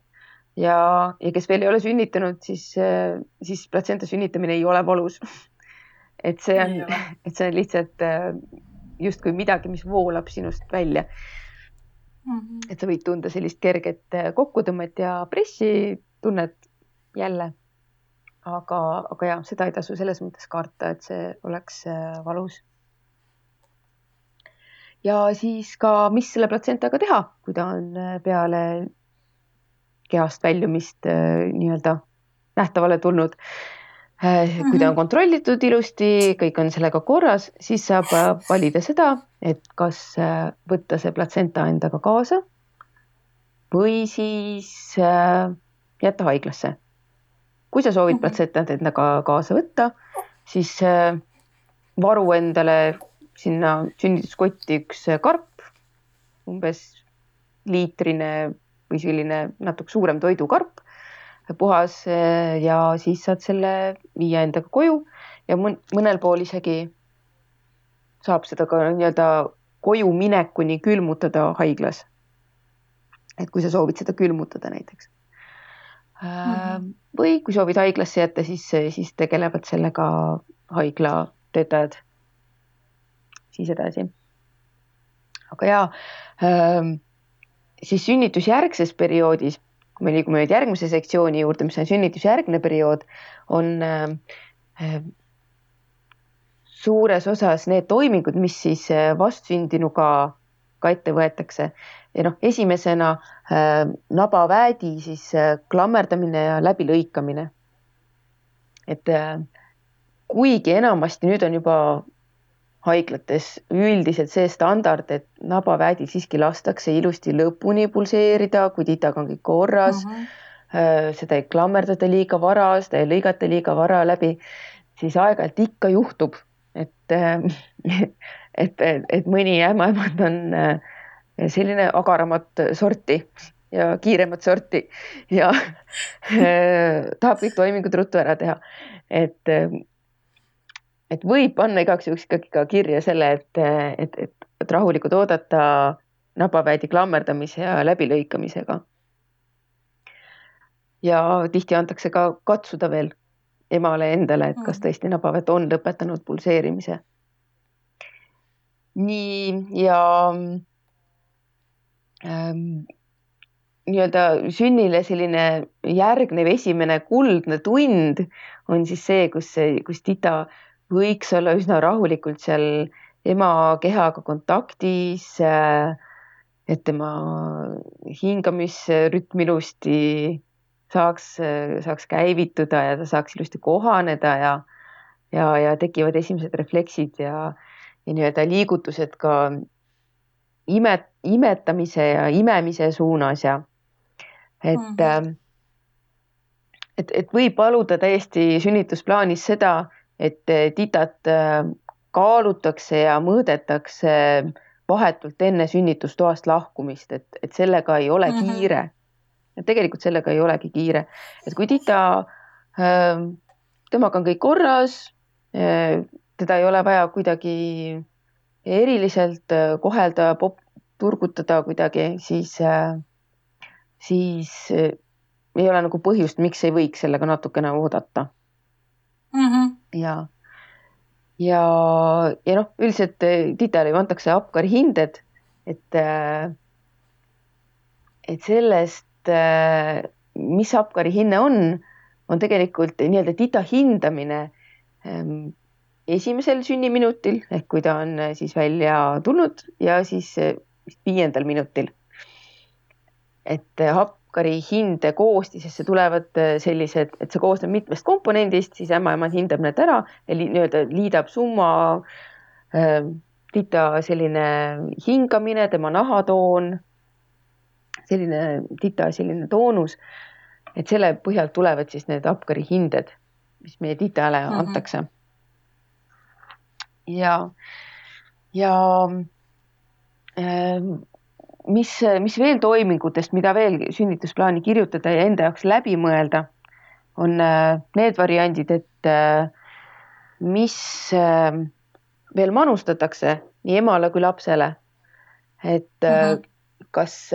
ja, ja kes veel ei ole sünnitanud, siis, äh, siis platsenta sünnitamine ei ole valus et see on, et see on lihtsalt äh, justkui midagi, mis voolab sinust välja mm. -hmm. et sa võid tunda sellist kerget äh, kokkutõmmet ja pressitunnet jälle. aga, aga jah, seda ei tasu selles mõttes karta, et see oleks valus. ja siis ka, mis selle platsentaga teha, kui ta on peale kehast väljumist nii-öelda nähtavale tulnud Äh, kui ta on mhm. kontrollitud ilusti, kõik on sellega korras, siis saab äh, valida seda, et kas äh, võtta see platsenta endaga kaasa või siis jätta haiglasse. kui sa soovid mhm. platsentat endaga kaasa võtta, siis varu endale sinna sünnituskotti üks karp, umbes liitrine või selline natuke suurem toidukarp puhas eh, ja siis saad selle viia endaga koju ja mõnel pool isegi saab seda ka nii-öelda koju minekuni külmutada haiglas. et kui sa soovid seda külmutada näiteks mm. -hmm. või kui soovid haiglasse jätta, siis, siis tegelevad sellega haigla töötajad siis edasi. aga ja ähm, siis sünnitusjärgses perioodis kui me liigume nüüd järgmise sektsiooni juurde, mis on sünnitusjärgne periood, on äh, suures osas need toimingud, mis siis äh, vastsündinuga ka ette võetakse ja noh, esimesena äh, nabaväädi siis äh, klammerdamine ja läbilõikamine. et äh, kuigi enamasti nüüd on juba haiglates üldiselt see standard, et nabaväädil siiski lastakse ilusti lõpuni pulseerida, kui titaga on kõik korras mm. -hmm. seda ei klammerdata liiga vara, seda ei lõigata liiga vara läbi, siis aeg-ajalt ikka juhtub, et, et, et, et mõni ämmaemand on äh, selline agaramat sorti ja kiiremat sorti ja tahab kõik toimingud ruttu ära teha. et et võib panna igaks juhuks ikkagi ka kirja selle, et, et, et, et rahulikult oodata nabaväedi klammerdamise ja läbilõikamisega. ja tihti antakse ka katsuda veel emale endale, et kas mm. tõesti nabaväed on lõpetanud pulseerimise. nii ja ähm, nii-öelda sünnile selline järgnev esimene kuldne tund on siis see, kus, kus tita võiks olla üsna rahulikult seal ema kehaga kontaktis, et tema hingamisrütm ilusti saaks, saaks käivituda ja ta saaks ilusti kohaneda ja, ja, ja tekivad esimesed refleksid ja, ja nii-öelda liigutused ka imet, imetamise ja imemise suunas ja et mm, -hmm. et, et võib paluda täiesti sünnitusplaanis seda, et eh, titat eh, kaalutakse ja mõõdetakse vahetult enne sünnitustoast lahkumist, et, et sellega ei ole mm -hmm. kiire. et tegelikult sellega ei olegi kiire, et kui tita, eh, temaga on kõik korras, teda ei ole vaja kuidagi eriliselt kohelda, turgutada kuidagi, siis, siis ei ole nagu põhjust, miks ei võiks sellega natukene oodata mm. -hmm ja, ja, ja noh, üldiselt eh, titele ju antakse Apkari hinded, et, eh, et sellest, eh, mis Apkari hinne on, on tegelikult nii-öelda tita hindamine ehm, esimesel sünniminutil ehk kui ta on siis välja tulnud ja siis viiendal minutil. et hapkari hinde koostisesse tulevad sellised, et see koosneb mitmest komponendist, siis ämmaemand hindab need ära ja nii-öelda liidab summa äh, tita selline hingamine, tema nahatoon, selline tita selline toonus. et selle põhjalt tulevad siis need hapkari hinded, mis meie titale mm -hmm. antakse. ja, ja äh, mis, mis veel toimingutest, mida veel sünnitusplaani kirjutada ja enda jaoks läbi mõelda, on äh, need variandid, et äh, mis äh, veel manustatakse nii emale kui lapsele. et mm -hmm. kas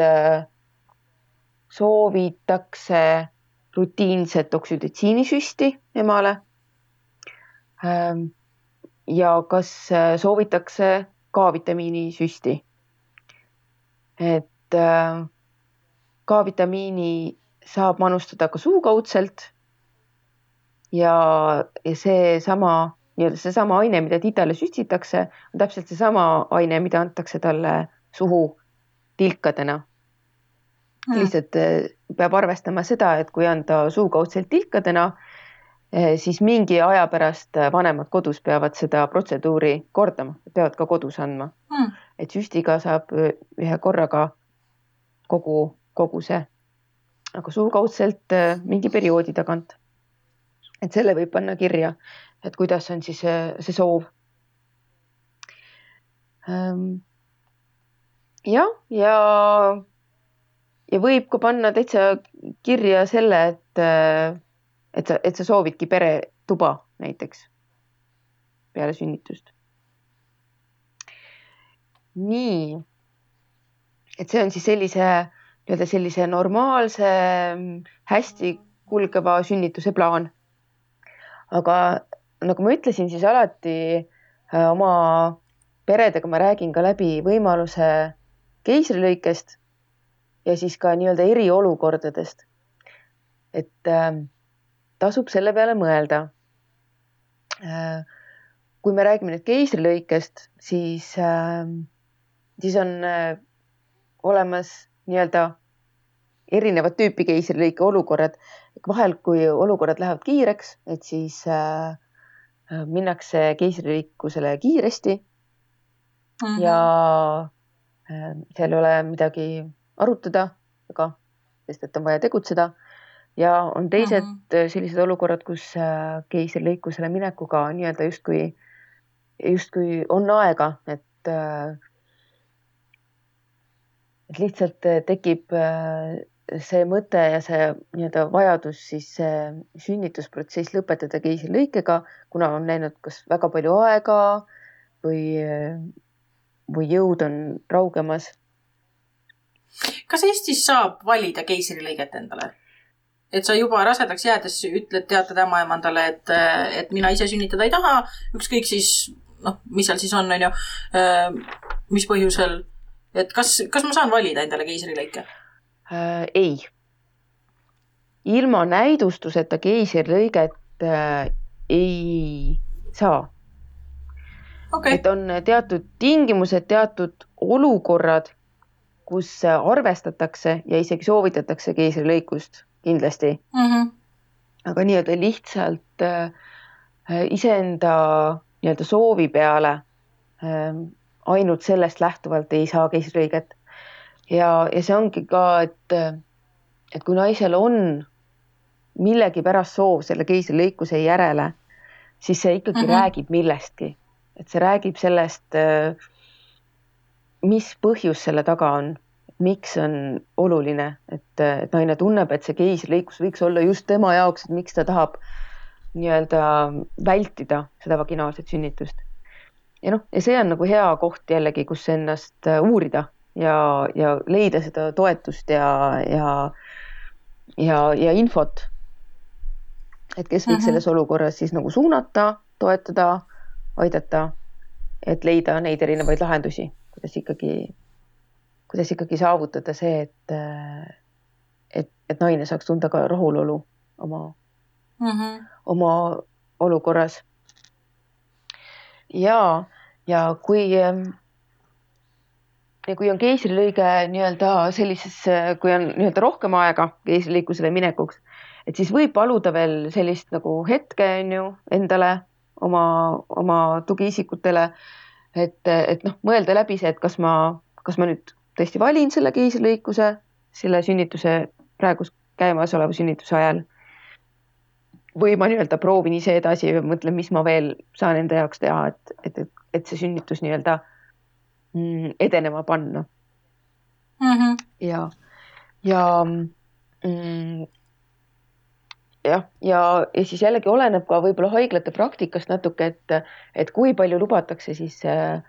soovitakse rutiinset oksüdotsiinisüsti emale. ja kas soovitakse K-vitamiinisüsti et äh, K-vitamiini saab manustada ka suukaudselt. ja, ja seesama nii-öelda seesama aine, mida titale süstitakse, on täpselt seesama aine, mida antakse talle suhu tilkadena. Mm.. lihtsalt äh, peab arvestama seda, et kui anda suukaudselt tilkadena, äh, siis mingi aja pärast vanemad kodus peavad seda protseduuri kordama, peavad ka kodus andma. Mm et süstiga saab ühe korraga kogu koguse, aga suukaudselt mingi perioodi tagant. et selle võib panna kirja, et kuidas on siis see soov. jah, ja, ja võib ka panna täitsa kirja selle, et, et sa, et sa soovidki peretuba näiteks peale sünnitust nii. et see on siis sellise nii-öelda sellise normaalse, hästi kulgeva sünnituse plaan. aga nagu ma ütlesin, siis alati äh, oma peredega ma räägin ka läbi võimaluse keisrilõikest ja siis ka nii-öelda eriolukordadest. et äh, tasub selle peale mõelda äh,. kui me räägime nüüd keisrilõikest, siis äh, siis on äh, olemas nii-öelda erinevat tüüpi keisrilõike olukorrad. vahel, kui olukorrad lähevad kiireks, et siis äh, äh minnakse keisrilõikusele kiiresti mm. -hmm. ja äh, seal ei ole midagi arutada, aga sest et on vaja tegutseda. ja on teised mm -hmm. sellised olukorrad, kus äh, keisrilõikusele minekuga nii-öelda justkui, justkui on aega, et äh, et lihtsalt äh, tekib äh, see mõte ja see nii-öelda vajadus siis sünnitusprotsess lõpetada keisrilõikega, kuna on läinud kas väga palju aega või, või jõud on raugemas. kas Eestis saab valida keisrilõiget endale? et sa juba rasedaks jäädes ütled, teatad ämmaemandale, et, et mina ise sünnitada ei taha, ükskõik siis noh, mis seal siis on, on ju, äh, mis põhjusel et kas, kas ma saan valida endale keisrilõike äh,? ei. ilma näidustuseta keisrilõiget äh, ei saa okay.. et on teatud tingimused, teatud olukorrad, kus arvestatakse ja isegi soovitatakse keisrilõikust kindlasti mm. -hmm. aga nii-öelda lihtsalt äh, iseenda nii-öelda soovi peale äh, ainult sellest lähtuvalt ei saa keisrilõiget. ja, ja see ongi ka, et, et kui naisel on millegipärast soov selle keisrilõikuse järele, siis see ikkagi mm -hmm. räägib millestki, et see räägib sellest, mis põhjus selle taga on, miks on oluline, et, et naine tunneb, et see keisrilõikus võiks olla just tema jaoks, et miks ta tahab nii-öelda vältida seda vaginaalset sünnitust ja noh, ja see on nagu hea koht jällegi, kus ennast äh, uurida ja, ja leida seda toetust ja, ja, ja, ja infot. et kes võiks mm -hmm. selles olukorras siis nagu suunata, toetada, aidata, et leida neid erinevaid lahendusi, kuidas ikkagi, kuidas ikkagi saavutada see, et, äh, et, et naine saaks tunda ka rahulolu oma mm, -hmm. oma olukorras ja, ja kui, ja kui on keisrilõige nii-öelda sellises, kui on nii-öelda rohkem aega keisrilõikusele minekuks, et siis võib paluda veel sellist nagu hetke on ju endale oma, oma tugiisikutele. et, et noh, mõelda läbi see, et kas ma, kas ma nüüd tõesti valin selle keisrilõikuse selle sünnituse praegu käimasoleva sünnituse ajal. Või ma nii-öelda proovin ise edasi ja mõtlen, mis ma veel saan enda jaoks teha, et, et, et, et see sünnitus nii-öelda mm, edenema panna mm. -hmm. ja, ja mm, jah, ja, ja siis jällegi oleneb ka võib-olla haiglate praktikast natuke, et, et kui palju lubatakse siis äh,,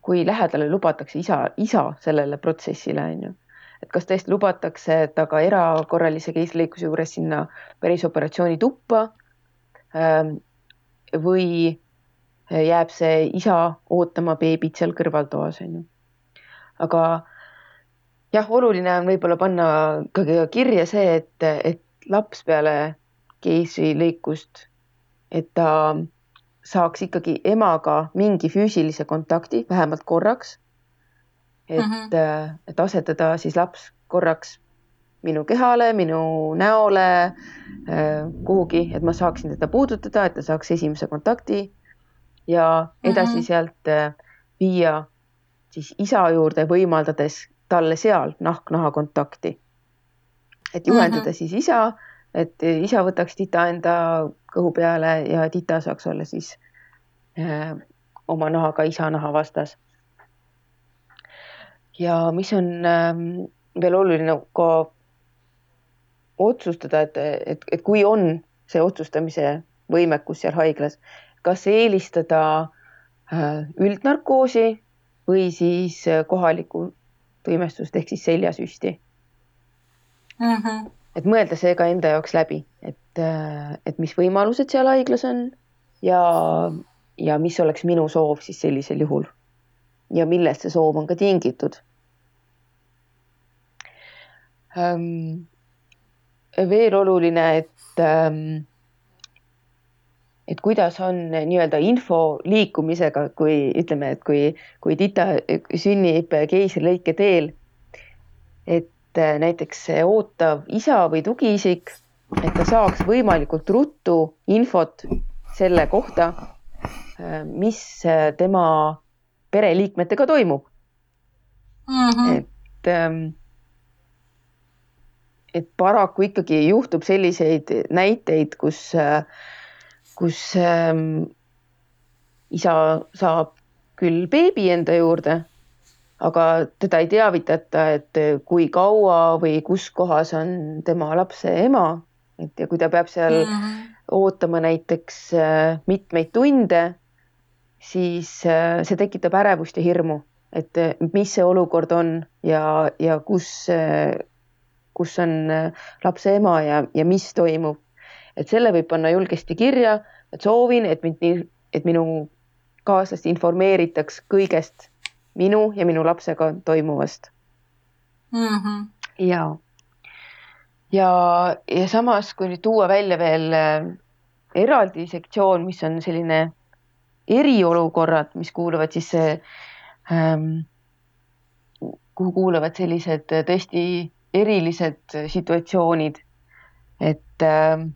kui lähedale lubatakse isa, isa sellele protsessile on ju. Et kas tõesti lubatakse ta ka erakorralise keisrilõikuse juures sinna pärisoperatsiooni tuppa äh, või jääb see isa ootama beebit seal kõrvaltoas on ju. aga jah, oluline on võib-olla panna ka kirja see, et, et laps peale keisrilõikust, et ta saaks ikkagi emaga mingi füüsilise kontakti vähemalt korraks. Et mm, -hmm. et asetada siis laps korraks minu kehale, minu näole äh, kuhugi, et ma saaksin teda puudutada, et ta saaks esimese kontakti ja edasi mm -hmm. sealt äh, viia siis isa juurde, võimaldades talle seal nahk-naha kontakti et juhendada mm -hmm. siis isa, et isa võtaks tita enda kõhu peale ja tita saaks olla siis äh, oma nahaga isa naha vastas. Ja mis on äh, veel oluline ka otsustada, et, et, et kui on see otsustamise võimekus seal haiglas, kas eelistada äh, üldnarkoosi või siis äh, kohalikku tuimestust ehk siis seljasüsti mm. -hmm. et mõelda see ka enda jaoks läbi, et, äh, et mis võimalused seal haiglas on ja, ja mis oleks minu soov siis sellisel juhul. ja millest see soov on ka tingitud ähm,. veel oluline, et ähm, et kuidas on nii-öelda info liikumisega, kui ütleme, et kui, kui tita sünnib keisrilõike teel, et äh, näiteks ootav isa või tugiisik, et ta saaks võimalikult ruttu infot selle kohta, äh, mis äh, tema pereliikmetega toimub mm. -hmm. et, ähm, et paraku ikkagi juhtub selliseid näiteid, kus, kus ähm, isa saab küll beebi enda juurde aga teda ei teavitata, et kui kaua või kus kohas on tema lapse ema, et ja kui ta peab seal mm -hmm. ootama näiteks äh, mitmeid tunde, siis äh, see tekitab ärevust ja hirmu, et äh, mis see olukord on ja, ja kus, kus on lapse ema ja, ja mis toimub. et selle võib panna julgesti kirja, et soovin, et mind, et minu kaaslast informeeritaks kõigest minu ja minu lapsega toimuvast mm. -hmm. ja, ja, ja samas, kui nüüd tuua välja veel äh, eraldi sektsioon, mis on selline eriolukorrad, mis kuuluvad siis ähm,, kuhu kuuluvad sellised tõesti erilised situatsioonid, et ähm,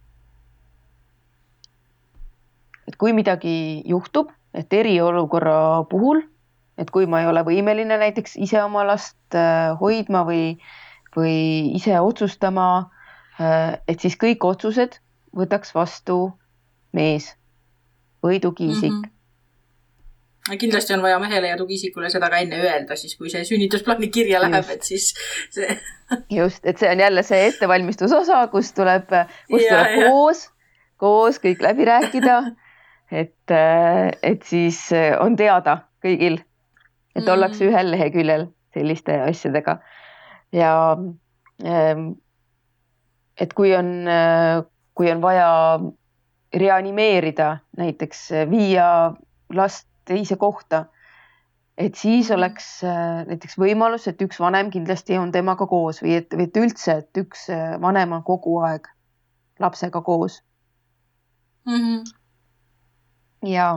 et kui midagi juhtub, et eriolukorra puhul et kui ma ei ole võimeline näiteks ise oma last äh, hoidma või, või ise otsustama, äh, et siis kõik otsused võtaks vastu mees või tugiisik mm. -hmm. Kindlasti on vaja mehele ja tugiisikule seda ka enne öelda, siis kui see sünnitusplaani kirja läheb, et siis see just, et see on jälle see ettevalmistusosa, kus tuleb, kus ja, tuleb ja. koos, koos kõik läbi rääkida. et, äh, et siis on teada kõigil et mm. ollakse ühel leheküljel selliste asjadega ja ähm, et kui on, kui on vaja reanimeerida, näiteks viia last teise kohta, et siis mm. oleks äh, näiteks võimalus, et üks vanem kindlasti on temaga koos või et, või et üldse, et üks äh, vanem on kogu aeg lapsega koos mm. -hmm. ja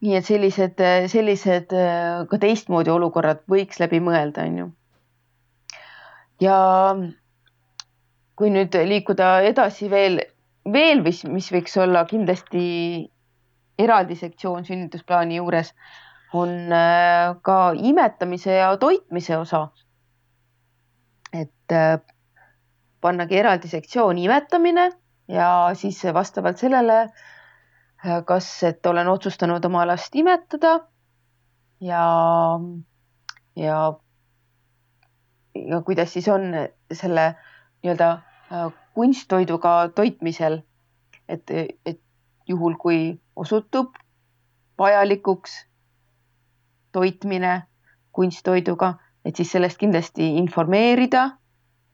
nii et sellised, sellised ka teistmoodi olukorrad võiks läbi mõelda, on ju. ja kui nüüd liikuda edasi veel, veel, mis, mis võiks olla kindlasti eraldi sektsioon sünnitusplaani juures, on äh, ka imetamise ja toitmise osa. et äh, pannagi eraldi sektsioon imetamine ja siis vastavalt sellele, äh, kas, et olen otsustanud oma last imetada ja, ja, ja kuidas siis on selle nii-öelda kunsttoiduga toitmisel. et, et juhul, kui osutub vajalikuks toitmine kunsttoiduga, et siis sellest kindlasti informeerida,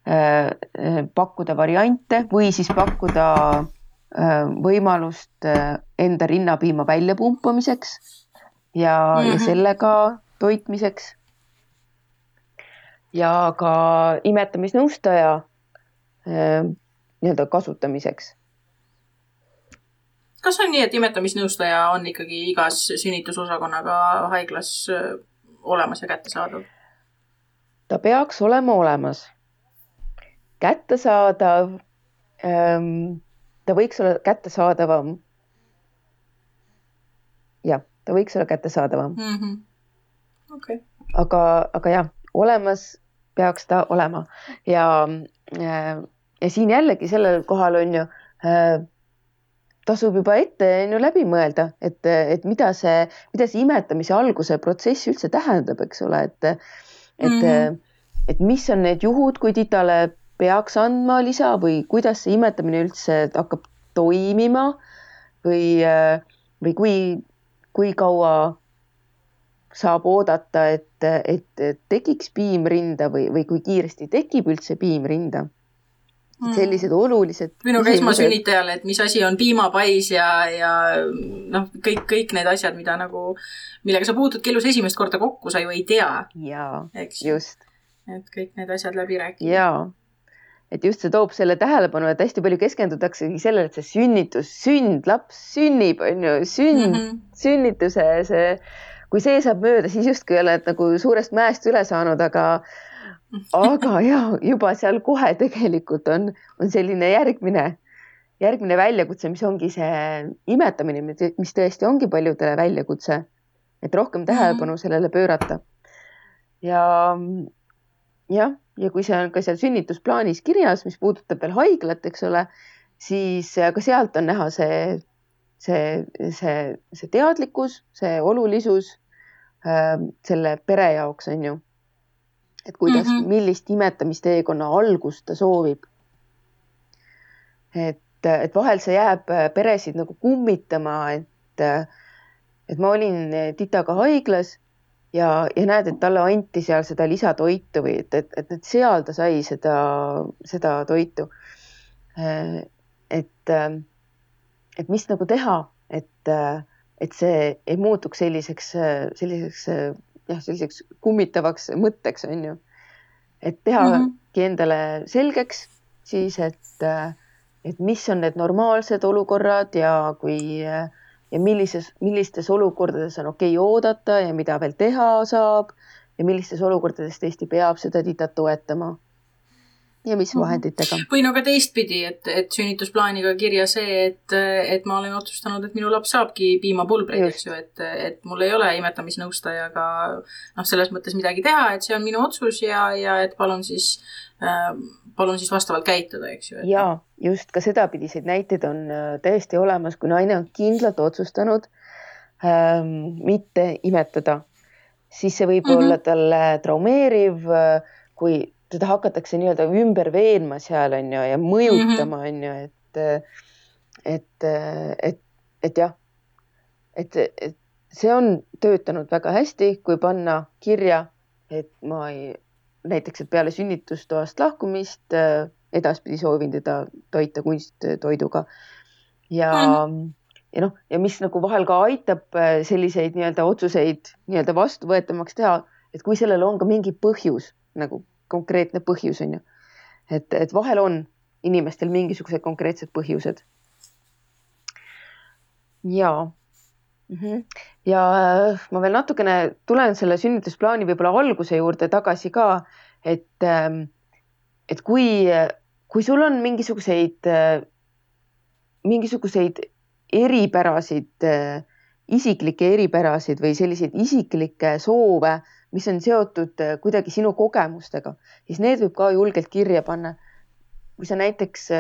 äh, äh, pakkuda variante või siis pakkuda võimalust enda rinnapiima väljapumpamiseks ja mm, -hmm. ja mhm. sellega toitmiseks. ja ka imetamisnõustaja Äh, nii-öelda kasutamiseks. Kas on nii, et imetamisnõustaja on ikkagi igas sünnitusosakonnaga haiglas äh, olemas ja kättesaadav? ta peaks olema olemas. kättesaadav ähm,, ta võiks olla kättesaadavam. jah, ta võiks olla kättesaadavam mm. -hmm. Okay. aga, aga jah, olemas peaks ta olema ja äh, ja siin jällegi sellel kohal on ju äh, tasub juba ette on ju läbi mõelda, et, et mida see, mida see imetamise alguse protsess üldse tähendab, eks ole, et, et mm, -hmm. et mis on need juhud, kui titale peaks andma lisa või kuidas see imetamine üldse hakkab toimima või, või kui, kui kaua saab oodata, et, et tekiks piim rinda või, või kui kiiresti tekib üldse piim rinda Mm. sellised olulised. minuga esmasünnitajale, et mis asi on piimapais ja, ja noh, kõik, kõik need asjad, mida nagu, millega sa puutudki elus esimest korda kokku, sa ju ei tea. jaa, just. et kõik need asjad läbi rääkida. jaa, et just see toob selle tähelepanu, et hästi palju keskendutaksegi sellele, et see sünnitus, sünd, laps sünnib, on ju, sünd mm, -hmm. sünnituse see, kui see saab mööda, siis justkui oled nagu suurest mäest üle saanud, aga aga ja juba seal kohe tegelikult on, on selline järgmine, järgmine väljakutse, mis ongi see imetamine, mis tõesti ongi paljudele väljakutse, et rohkem tähelepanu mhm. sellele pöörata. ja jah, ja kui see on ka seal sünnitusplaanis kirjas, mis puudutab veel haiglat, eks ole, siis ka sealt on näha see, see, see, see teadlikkus, see olulisus äh, selle pere jaoks on ju et kuidas mm, -hmm. millist imetamisteekonna algust ta soovib. et, et vahel see jääb peresid nagu kummitama, et, et ma olin titaga haiglas ja, ja näed, et talle anti seal seda lisatoitu või et, et, et, et seal ta sai seda, seda toitu. et, et mis nagu teha, et, et see ei muutuks selliseks, selliseks jah, selliseks kummitavaks mõtteks on ju. et tehagi mm -hmm. endale selgeks siis, et, et mis on need normaalsed olukorrad ja kui ja millises, millistes olukordades on okei okay oodata ja mida veel teha saab ja millistes olukordades tõesti peab seda titat toetama ja mis mhm. vahenditega. või no ka teistpidi, et, et sünnitusplaaniga kirja see, et, et ma olen otsustanud, et minu laps saabki piimapulbreid, eks ju, et, et mul ei ole imetamisnõustajaga noh, selles mõttes midagi teha, et see on minu otsus ja, ja et palun siis äh,, palun siis vastavalt käituda, eks ju et.... ja just ka sedapidiseid näiteid on äh, täiesti olemas, kui naine on kindlalt otsustanud ähm, mitte imetada, siis see võib mm -hmm. olla talle traumeeriv, äh, kui teda hakatakse nii-öelda ümber veenma seal on ju ja mõjutama mhm. on ju, et, et, et, et jah, et, et see on töötanud väga hästi, kui panna kirja, et ma ei, näiteks, et peale sünnitustoast lahkumist edaspidi soovin teda toita kunsttoiduga ja mm, ja noh, ja mis nagu vahel ka aitab selliseid nii-öelda otsuseid nii-öelda vastuvõetamaks teha, et kui sellel on ka mingi põhjus nagu konkreetne põhjus, on ju. et, et vahel on inimestel mingisugused konkreetsed põhjused. ja, mm. -hmm. ja ma veel natukene tulen selle sünnitusplaani võib-olla alguse juurde tagasi ka, et, ähm, et kui, kui sul on mingisuguseid, äh, mingisuguseid eripärasid, äh, isiklikke eripärasid või selliseid isiklikke soove, mis on seotud kuidagi sinu kogemustega, siis need võib ka julgelt kirja panna. kui sa näiteks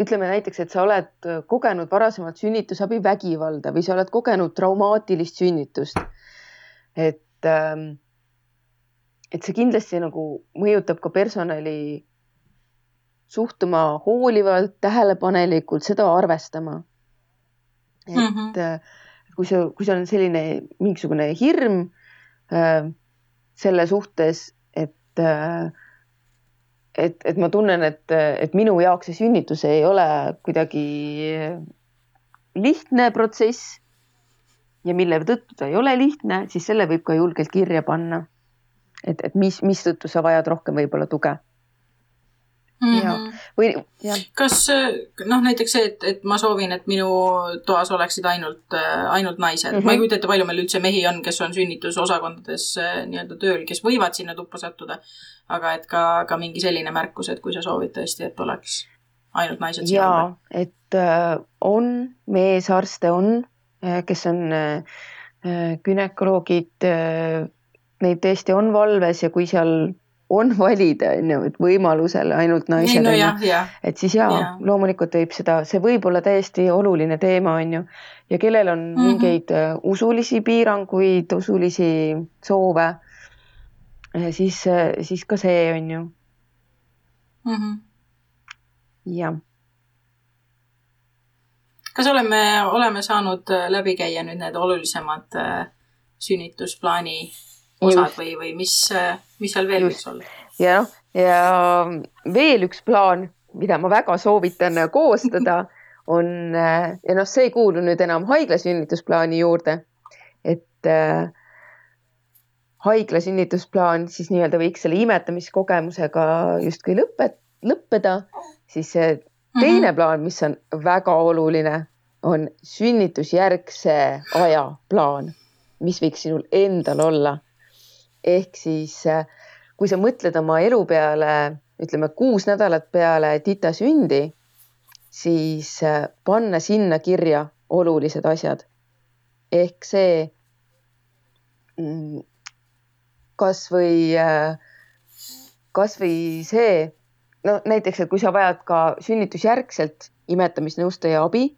ütleme näiteks, et sa oled äh, kogenud varasemalt sünnitusabivägivalda või sa oled kogenud traumaatilist sünnitust. et, ähm, et see kindlasti nagu mõjutab ka personali suhtuma hoolivalt, tähelepanelikult, seda arvestama. et mm -hmm. kui see, kui see on selline mingisugune hirm äh, selle suhtes, et äh, et, et ma tunnen, et, et minu jaoks see sünnitus ei ole kuidagi lihtne protsess ja mille tõttu ta ei ole lihtne, siis selle võib ka julgelt kirja panna. et, et mis, mistõttu sa vajad rohkem võib-olla tuge mm. -hmm. või jah. kas noh, näiteks see, et, et ma soovin, et minu toas oleksid ainult, ainult naised mm. -hmm. ma ei kujuta ette, palju meil üldse mehi on, kes on sünnitusosakondades nii-öelda tööl, kes võivad sinna tuppa sattuda aga et ka, ka mingi selline märkus, et kui sa soovid tõesti, et oleks ainult naised sinu ümber. et äh, on, meesarste on, äh, kes on äh, gümnakoloogid, neid tõesti on valves ja kui seal on valida, on ju, et võimalusel ainult naised no,, on ju. et siis jaa ja., loomulikult võib seda, see võib olla täiesti oluline teema, on ju. ja kellel on mm -hmm. mingeid usulisi piiranguid, usulisi soove siis, siis ka see on ju mm. -hmm. jah. kas oleme, oleme saanud läbi käia nüüd need olulisemad äh, sünnitusplaani osad Just. või, või mis, mis seal veel võiks olla? ja noh, ja veel üks plaan, mida ma väga soovitan koostada, on ja noh, see ei kuulu nüüd enam haigla sünnitusplaani juurde, et äh, haigla sünnitusplaan siis nii-öelda võiks selle imetamiskogemusega justkui lõpet-, lõppeda, siis see teine mm -hmm. plaan, mis on väga oluline, on sünnitusjärgse aja plaan, mis võiks sinul endal olla. Ehk siis kui sa mõtled oma elu peale, ütleme kuus nädalat peale tita sündi, siis panna sinna kirja olulised asjad. ehk see mm, kasvõi, äh, kasvõi see, no näiteks, et kui sa vajad ka sünnitusjärgselt imetamisnõustaja abi,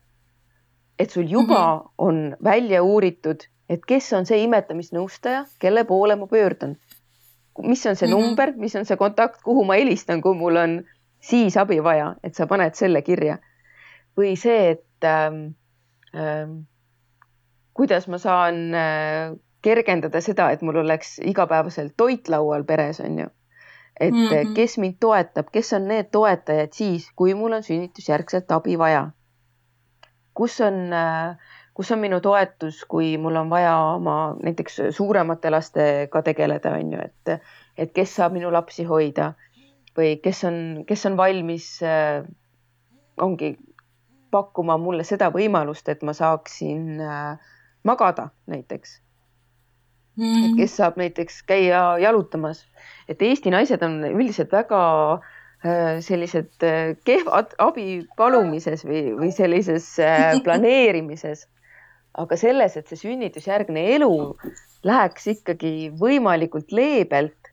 et sul juba mm -hmm. on välja uuritud, et kes on see imetamisnõustaja, kelle poole ma pöördun. mis on see mm -hmm. number, mis on see kontakt, kuhu ma helistan, kui mul on siis abi vaja, et sa paned selle kirja. või see, et ähm, ähm, kuidas ma saan äh, kergendada seda, et mul oleks igapäevaselt toit laual peres, on ju. et mm -hmm. kes mind toetab, kes on need toetajad siis, kui mul on sünnitusjärgselt abi vaja. kus on, kus on minu toetus, kui mul on vaja oma näiteks suuremate lastega tegeleda, on ju, et, et kes saab minu lapsi hoida või kes on, kes on valmis, ongi pakkuma mulle seda võimalust, et ma saaksin magada näiteks mm. et kes saab näiteks käia jalutamas, et Eesti naised on üldiselt väga äh, sellised äh, kehvad abi palumises või, või sellises äh, planeerimises. Aga selles, et see sünnitusjärgne elu läheks ikkagi võimalikult leebelt,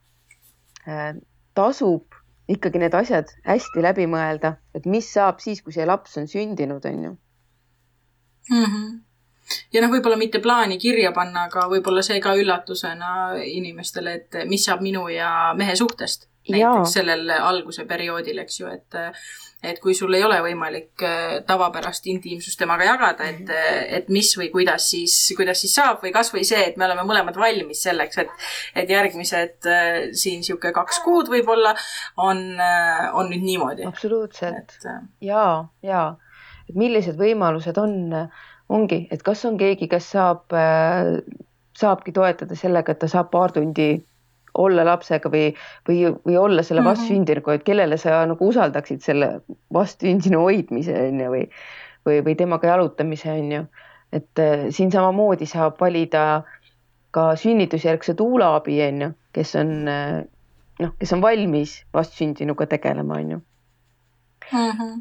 tasub ikkagi need asjad hästi läbi mõelda, et mis saab siis, kui see laps on sündinud, on ju mm. -hmm ja noh, võib-olla mitte plaani kirja panna, aga võib-olla see ka üllatusena inimestele, et mis saab minu ja mehe suhtest. Näiteks sellel alguse perioodil, eks ju, et et kui sul ei ole võimalik äh, tavapärast intiimsust temaga jagada, et, et mis või kuidas siis, kuidas siis saab või kasvõi see, et me oleme mõlemad valmis selleks, et, et järgmised äh, siin niisugune kaks kuud võib-olla on, äh, on nüüd niimoodi. absoluutselt. ja, ja, et millised võimalused on äh, ongi, et kas on keegi, kes saab, äh, saabki toetada sellega, et ta saab paar tundi olla lapsega või, või, või olla selle mhm. vastsündinuga, et kellele sa nagu usaldaksid selle vastsündinu hoidmise on ju või, või, või temaga jalutamise on ju. et äh, siin samamoodi saab valida ka sünnitusjärgse tuulaabi, on ju, kes on äh, noh, kes on valmis vastsündinuga tegelema, on ju mm. -hmm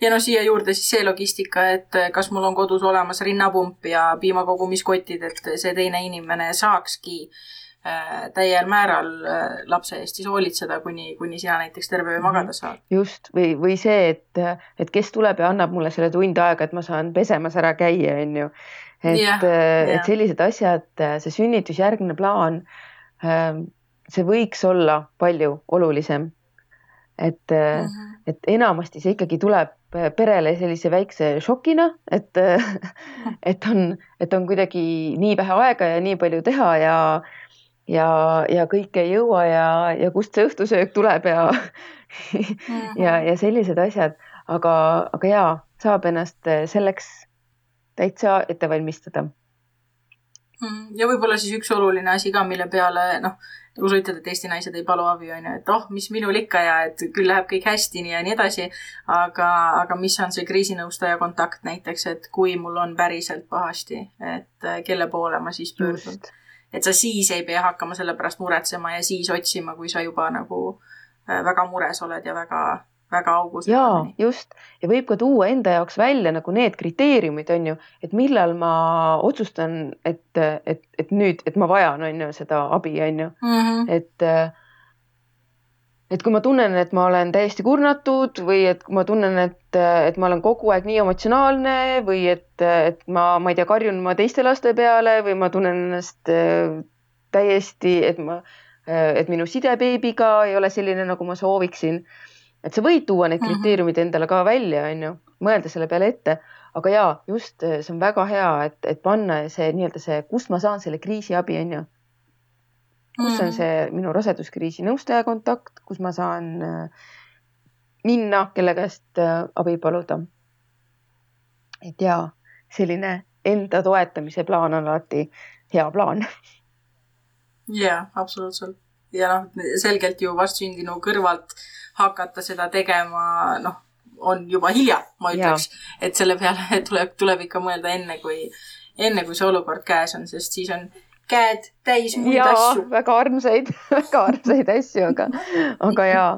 ja no siia juurde siis see logistika, et kas mul on kodus olemas rinnapump ja piimakogumiskotid, et see teine inimene saakski äh, täiel määral äh, lapse eest siis hoolitseda, kuni, kuni sina näiteks terve öö magada mhm. saad. just või, või see, et, et kes tuleb ja annab mulle selle tund aega, et ma saan pesemas ära käia, on ju. et yeah,, yeah. et sellised asjad, see sünnitusjärgne plaan ähm, see võiks olla palju olulisem. et mm, -hmm. et enamasti see ikkagi tuleb perele sellise väikse šokina, et, et on, et on kuidagi nii vähe aega ja nii palju teha ja, ja, ja kõike ei jõua ja, ja kust see õhtusöök tuleb ja -hmm. ja, ja sellised asjad, aga, aga ja saab ennast selleks täitsa ette valmistada mm, ja võib-olla siis üks oluline asi ka, mille peale noh, nagu sa ütled, et Eesti naised ei palu abi, on ju, et oh, mis minul ikka ja et küll läheb kõik hästi nii ja nii edasi. aga, aga mis on see kriisinõustaja kontakt näiteks, et kui mul on päriselt pahasti, et äh, kelle poole ma siis pöördun. Et sa siis ei pea hakkama selle pärast muretsema ja siis otsima, kui sa juba nagu äh, väga mures oled ja väga väga augus. ja just ja võib ka tuua enda jaoks välja nagu need kriteeriumid on ju, et millal ma otsustan, et, et, et nüüd, et ma vajan, on ju seda abi, on ju -hmm. et et kui ma tunnen, et ma olen täiesti kurnatud või et ma tunnen, et, et ma olen kogu aeg nii emotsionaalne või et, et ma, ma ei tea, karjun ma teiste laste peale või ma tunnen ennast äh, täiesti, et ma, et minu side beebiga ei ole selline, nagu ma sooviksin et sa võid tuua need mhm. kriteeriumid endale ka välja, on ju, mõelda selle peale ette, aga ja just see on väga hea, et, et panna see nii-öelda see, kust ma saan selle kriisiabi, on ju. Kus on mhm. see minu raseduskriisi nõustaja kontakt, kus ma saan äh, minna, kelle käest äh, abi paluda. et ja selline enda toetamise plaan on alati hea plaan. jaa, absoluutselt ja noh, selgelt ju vastsündinu kõrvalt hakata seda tegema, noh, on juba hilja, ma ütleks, et selle peale tuleb, tuleb ikka mõelda enne, kui, enne kui see olukord käes on, sest siis on käed täis muid jaa, asju. väga armsaid, väga armsaid asju, aga, aga jaa,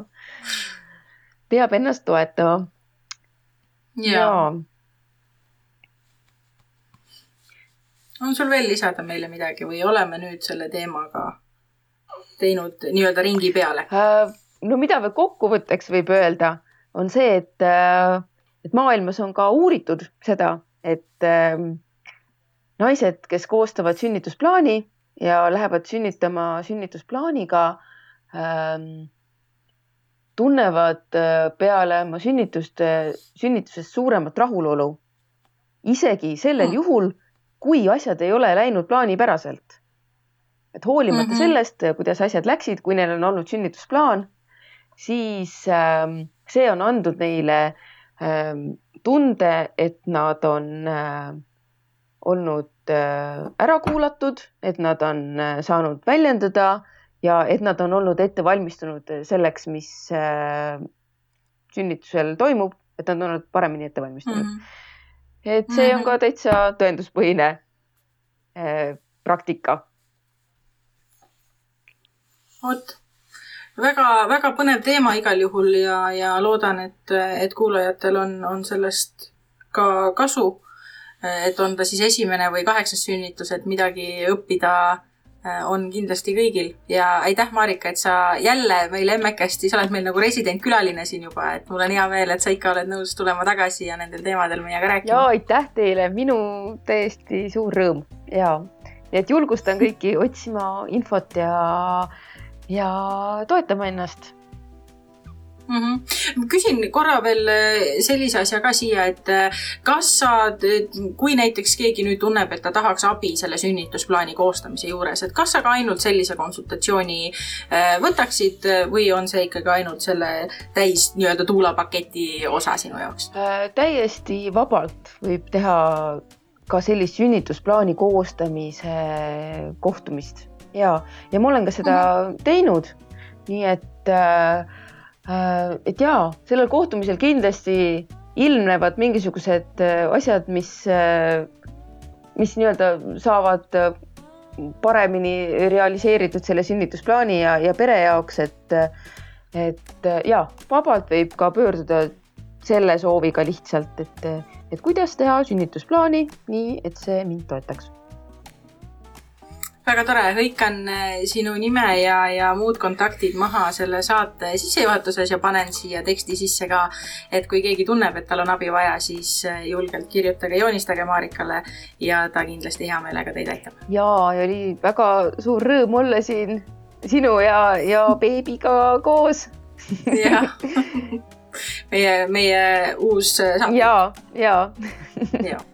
peab ennast toetama. jaa. on sul veel lisada meile midagi või oleme nüüd selle teemaga teinud nii-öelda ringi peale äh,? no mida veel kokkuvõtteks võib öelda, on see, et, äh, et maailmas on ka uuritud seda, et äh, naised, kes koostavad sünnitusplaani ja lähevad sünnitama sünnitusplaaniga ähm,, tunnevad äh, peale oma sünnitust, sünnitusest suuremat rahulolu. isegi sellel mm. juhul, kui asjad ei ole läinud plaanipäraselt. et hoolimata mm -hmm. sellest, kuidas asjad läksid, kui neil on olnud sünnitusplaan siis ähm, see on andnud neile ähm, tunde, et nad on äh, olnud äh, ära kuulatud, et nad on äh, saanud väljendada ja et nad on olnud ette valmistunud selleks, mis sünnitusel toimub, et nad on olnud paremini ette valmistunud mm. -hmm. et see on ka mhm. täitsa tõenduspõhine praktika. vot väga-väga põnev teema igal juhul ja, ja loodan, et, et kuulajatel on, on sellest ka kasu. Et on ta siis esimene või kaheksas sünnitus, et midagi õppida äh, on kindlasti kõigil. Ja aitäh, Marika, et sa jälle meile emmekesti, sa oled meil nagu residentkülaline siin juba, et mul on hea meel, et sa ikka oled nõus tulema tagasi ja nendel teemadel meiega rääkima. ja aitäh teile, minu täiesti suur rõõm. Ja, nii et julgustan kõiki otsima infot ja ja toetama ennast mm. -hmm. küsin korra veel äh, sellise asja ka siia, et äh, kas sa, kui näiteks keegi nüüd tunneb, et ta tahaks abi selle sünnitusplaani koostamise juures, et kas sa ka ainult sellise konsultatsiooni võtaksid või on see ikkagi ainult selle täis nii-öelda tuulapaketi osa sinu jaoks äh,? täiesti vabalt võib teha ka sellist sünnitusplaani koostamise kohtumist ja, ja ma olen ka seda mm -hmm. teinud. nii et äh, et ja sellel kohtumisel kindlasti ilmnevad mingisugused äh, asjad, mis äh, mis nii-öelda saavad paremini realiseeritud selle sünnitusplaani ja, ja pere jaoks, et, et ja vabalt võib ka pöörduda selle sooviga lihtsalt, et, et kuidas teha sünnitusplaani nii, et see mind toetaks väga tore, hõikan eh, sinu nime ja, ja muud kontaktid maha selle saate sissejuhatuses ja panen siia teksti sisse ka, et kui keegi tunneb, et tal on abi vaja, siis eh, julgelt kirjutage, joonistage Marikale ja ta kindlasti hea meelega teid aitab. ja, ja oli väga suur rõõm olla siin sinu ja, ja beebiga koos. jah, meie, meie uus saade. ja, ja. ja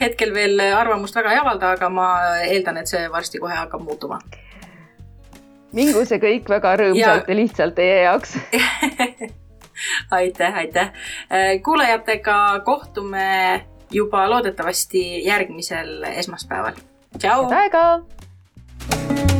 hetkel veel arvamust väga ei avalda, aga ma eeldan, et see varsti kohe hakkab muutuma. mingu see kõik väga rõõmsalt ja, ja lihtsalt teie jaoks aitäh, aitäh. kuulajatega kohtume juba loodetavasti järgmisel esmaspäeval. tšau. head aega.